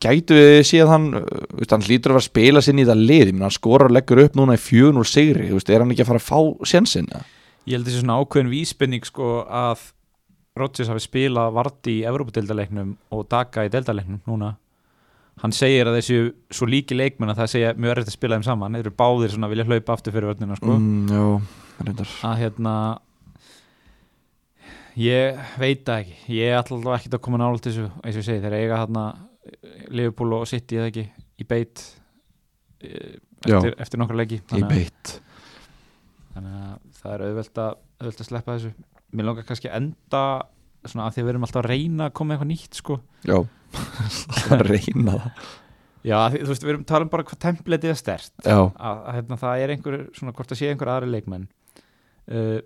Gætu við séð hann veist, hann hlýtur að vera að spila sinni í það lið. Hann skorar og leggur upp núna í fjögun úr sigri. Er hann ekki að fara að fá sjensin Ég held þessi svona ákveðin vísbending sko að Rodgers hafi spilað Vardy í Evrópadeildaleiknum og Daka í deildaleiknum núna. Hann segir að þessu svo líki leikmenn að það segja mjög erfitt að spila þeim saman. Þeir eru báðir svona að vilja hlaupa aftur fyrir vörnina sko. mm, já, reyndar. Að hérna ég veit það ekki. Ég ætla alltaf ekki að koma nála til þessu eins og ég segi. Þeir eiga hérna Liverpool og City eða ekki í beit eh, eftir, eftir nokkra leiki. Í þannig að- beitt þannig að það er auðvelt að, auðvelt að sleppa þessu. Mér langar kannski að enda svona að því að við erum alltaf að reyna að koma eitthvað nýtt sko. Já, það reyna já því, þú veist við erum að tala um bara hvað templetið er stert að, að hérna, það er einhver svona hvort að sé einhver aðri leikmenn. Uh,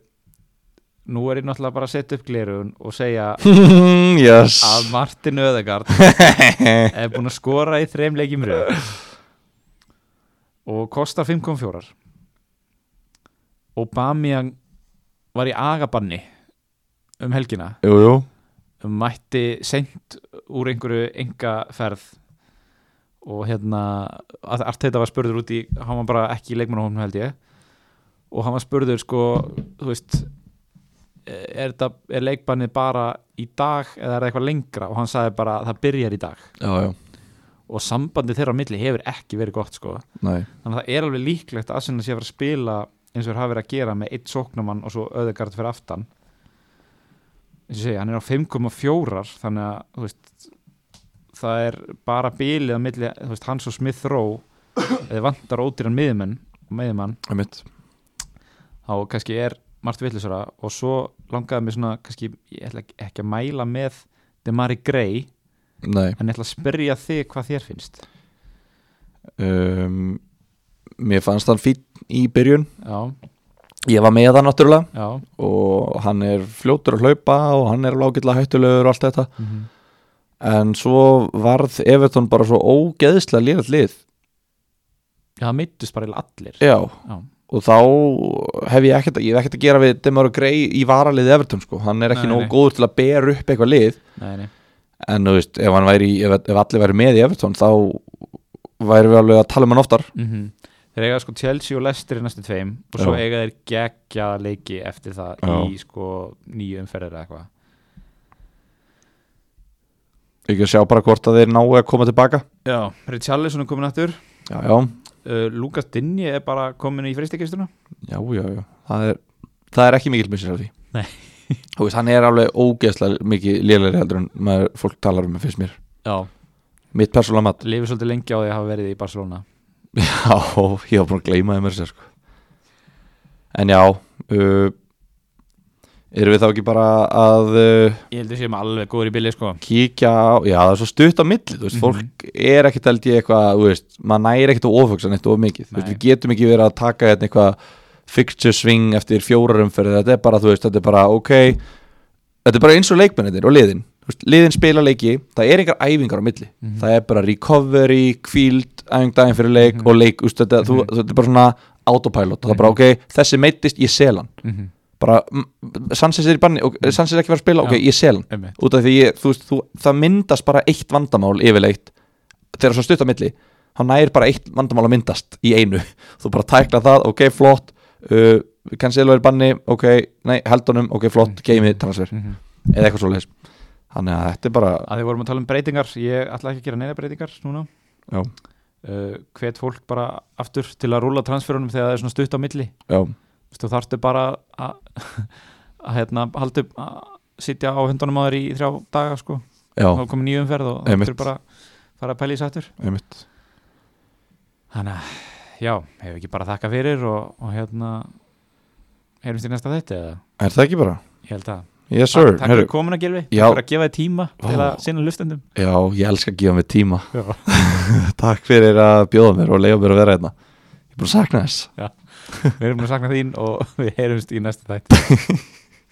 nú er ég náttúrulega bara að setja upp glerun og segja (laughs) yes. að Martin Öðegard (laughs) er búinn að skora í þreim leikjum í röð. Og kostar 5,4 og Bamian var í agabanni um helgina. Jú, jú, mætti seint úr einhverju engaferð og hérna Arteta var spurður út í hann var bara ekki í leikmannahófnum held ég. Og hann var spurður sko þú veist er, þetta, er leikbannið bara í dag eða er það eitthvað lengra? Og hann sagði bara það byrjar í dag. Já, já, og sambandið þeirra á milli hefur ekki verið gott sko. Nei. Þannig að það er alveg líklegt að Arsenal sé að fara að spila eins og þeir hafa verið að gera með eitt sóknumann og svo öðugard fyrir aftan. Eins og segi, hann er á 5,4 þannig að veist, það er bara bilið á milli veist, hans og Smith Rowe. Eða vantar ódýran miðjumann einmitt. þá kannski er margt villisara og svo langaði mér svona kannski, ég ætla ekki- ekki að mæla með Demari Gray nei. en ég ætla að spyrja þig hvað þér finnst. Um, mér fannst hann fín í byrjun. Já, ég var með hann náttúrulega. Já. Og hann er fljótur að hlaupa og hann er lágilega hættulegur og allt þetta. Mm -hmm. en svo varð Everton bara svo ógeðslega lýrætt lið. Já, það meittust bara allir. Já, já, og þá hef ég ekkert, ég hef ekkert að gera við Demar Grey í varalið Everton sko, hann er ekki nógu góður til að bera upp eitthvað lið. Nei, nei. En þú veist, ef, væri, ef, ef allir væri með í Everton þá væri við alveg að tala um hann oftar. Mm Þeir eiga sko Chelsea og Leicester í næstu tveim og svo eiga þeir geggja leiki eftir það í sko nýju umferðir eða eitthvað. Ekki að sjá bara hvort að þeir nái að koma tilbaka. Já, Richarlison er komin aftur. Já, já, uh, Lukas Dinni er bara komin í fristikistuna já, já, já. Það, er, það er ekki mikil missir af því. Nei. þú veist, hann er alveg ógeðslega mikið lélæri heldur en maður, fólk talar um fyrst mér. Já, mitt persónulega mat. Lifið svolítið lengi á því að hafa verið í Barcelona Já, ég var búin að gleyma þeim mér sér sko. En já uh, Erum við þá ekki bara að uh, Ég held að séum alveg góður í billi sko kíkja á Já, það er svo stutt á milli Þú veist, Mhm. fólk er ekkert held ég eitthvað Þú veist, maður næri ekkert að ofugsa neitt of mikið veist. Við getum ekki verið að taka hérna eitthvað fixture swing eftir fjórar umferði Þetta er bara, þú veist, þetta er bara ok Þetta er bara eins og leikmennir og liðin veist, Liðin spila leiki, það er engar æfingar á milli. Mhm. Það er bara recovery, kvíld, æfing daginn fyrir leik Mhm. og leik úst, þetta, þú, Mhm. þetta er bara svona autopilot. Og það er bara ok, þessi meittist, ég sel hann. Mm -hmm. bara, mm, Sanchez er í banni og Sanchez er ekki fara að spila, ok, ég sel hann. Út af því, ég, þú veist, þú, það myndast bara eitt vandamál yfirleitt þegar svo stutt á milli, hann næri bara eitt vandamál að myndast í einu. (laughs) Þú bara tækla það, ok, flott uh, er í banni, ok, nei, heldunum ok, flott, geimi, transfer. Mm -hmm. eða eitthvað svo leis þannig að þetta er bara, Að því vorum að tala um breytingar Ég ætla ekki að gera neina breytingar núna. Já, uh, hvet fólk bara aftur til að rúla transferunum þegar það er svona stutt á milli. Þú þarftu bara að (laughs) að hérna haldu að sitja á hundunum á þér í þrjá daga sko. Já, þá komið nýjum ferð og þú bara fara að pæla í sættur þannig að já, hefur ekki bara þakka fyrir og, og hérna heyrumst í næsta þetta eða? Er það ekki bara? ég held að Yes sir, takk fyrir komin að gilvi, Já. takk fyrir að gefa þér tíma til að sinna lustendum já, ég elska að gefa mig tíma. Já. (laughs) Takk fyrir að bjóða mér og leiða mér að vera hérna. Ég er búin að sakna þess. Við erum búin að sakna þín og við heyrumst í næsta þætt (laughs)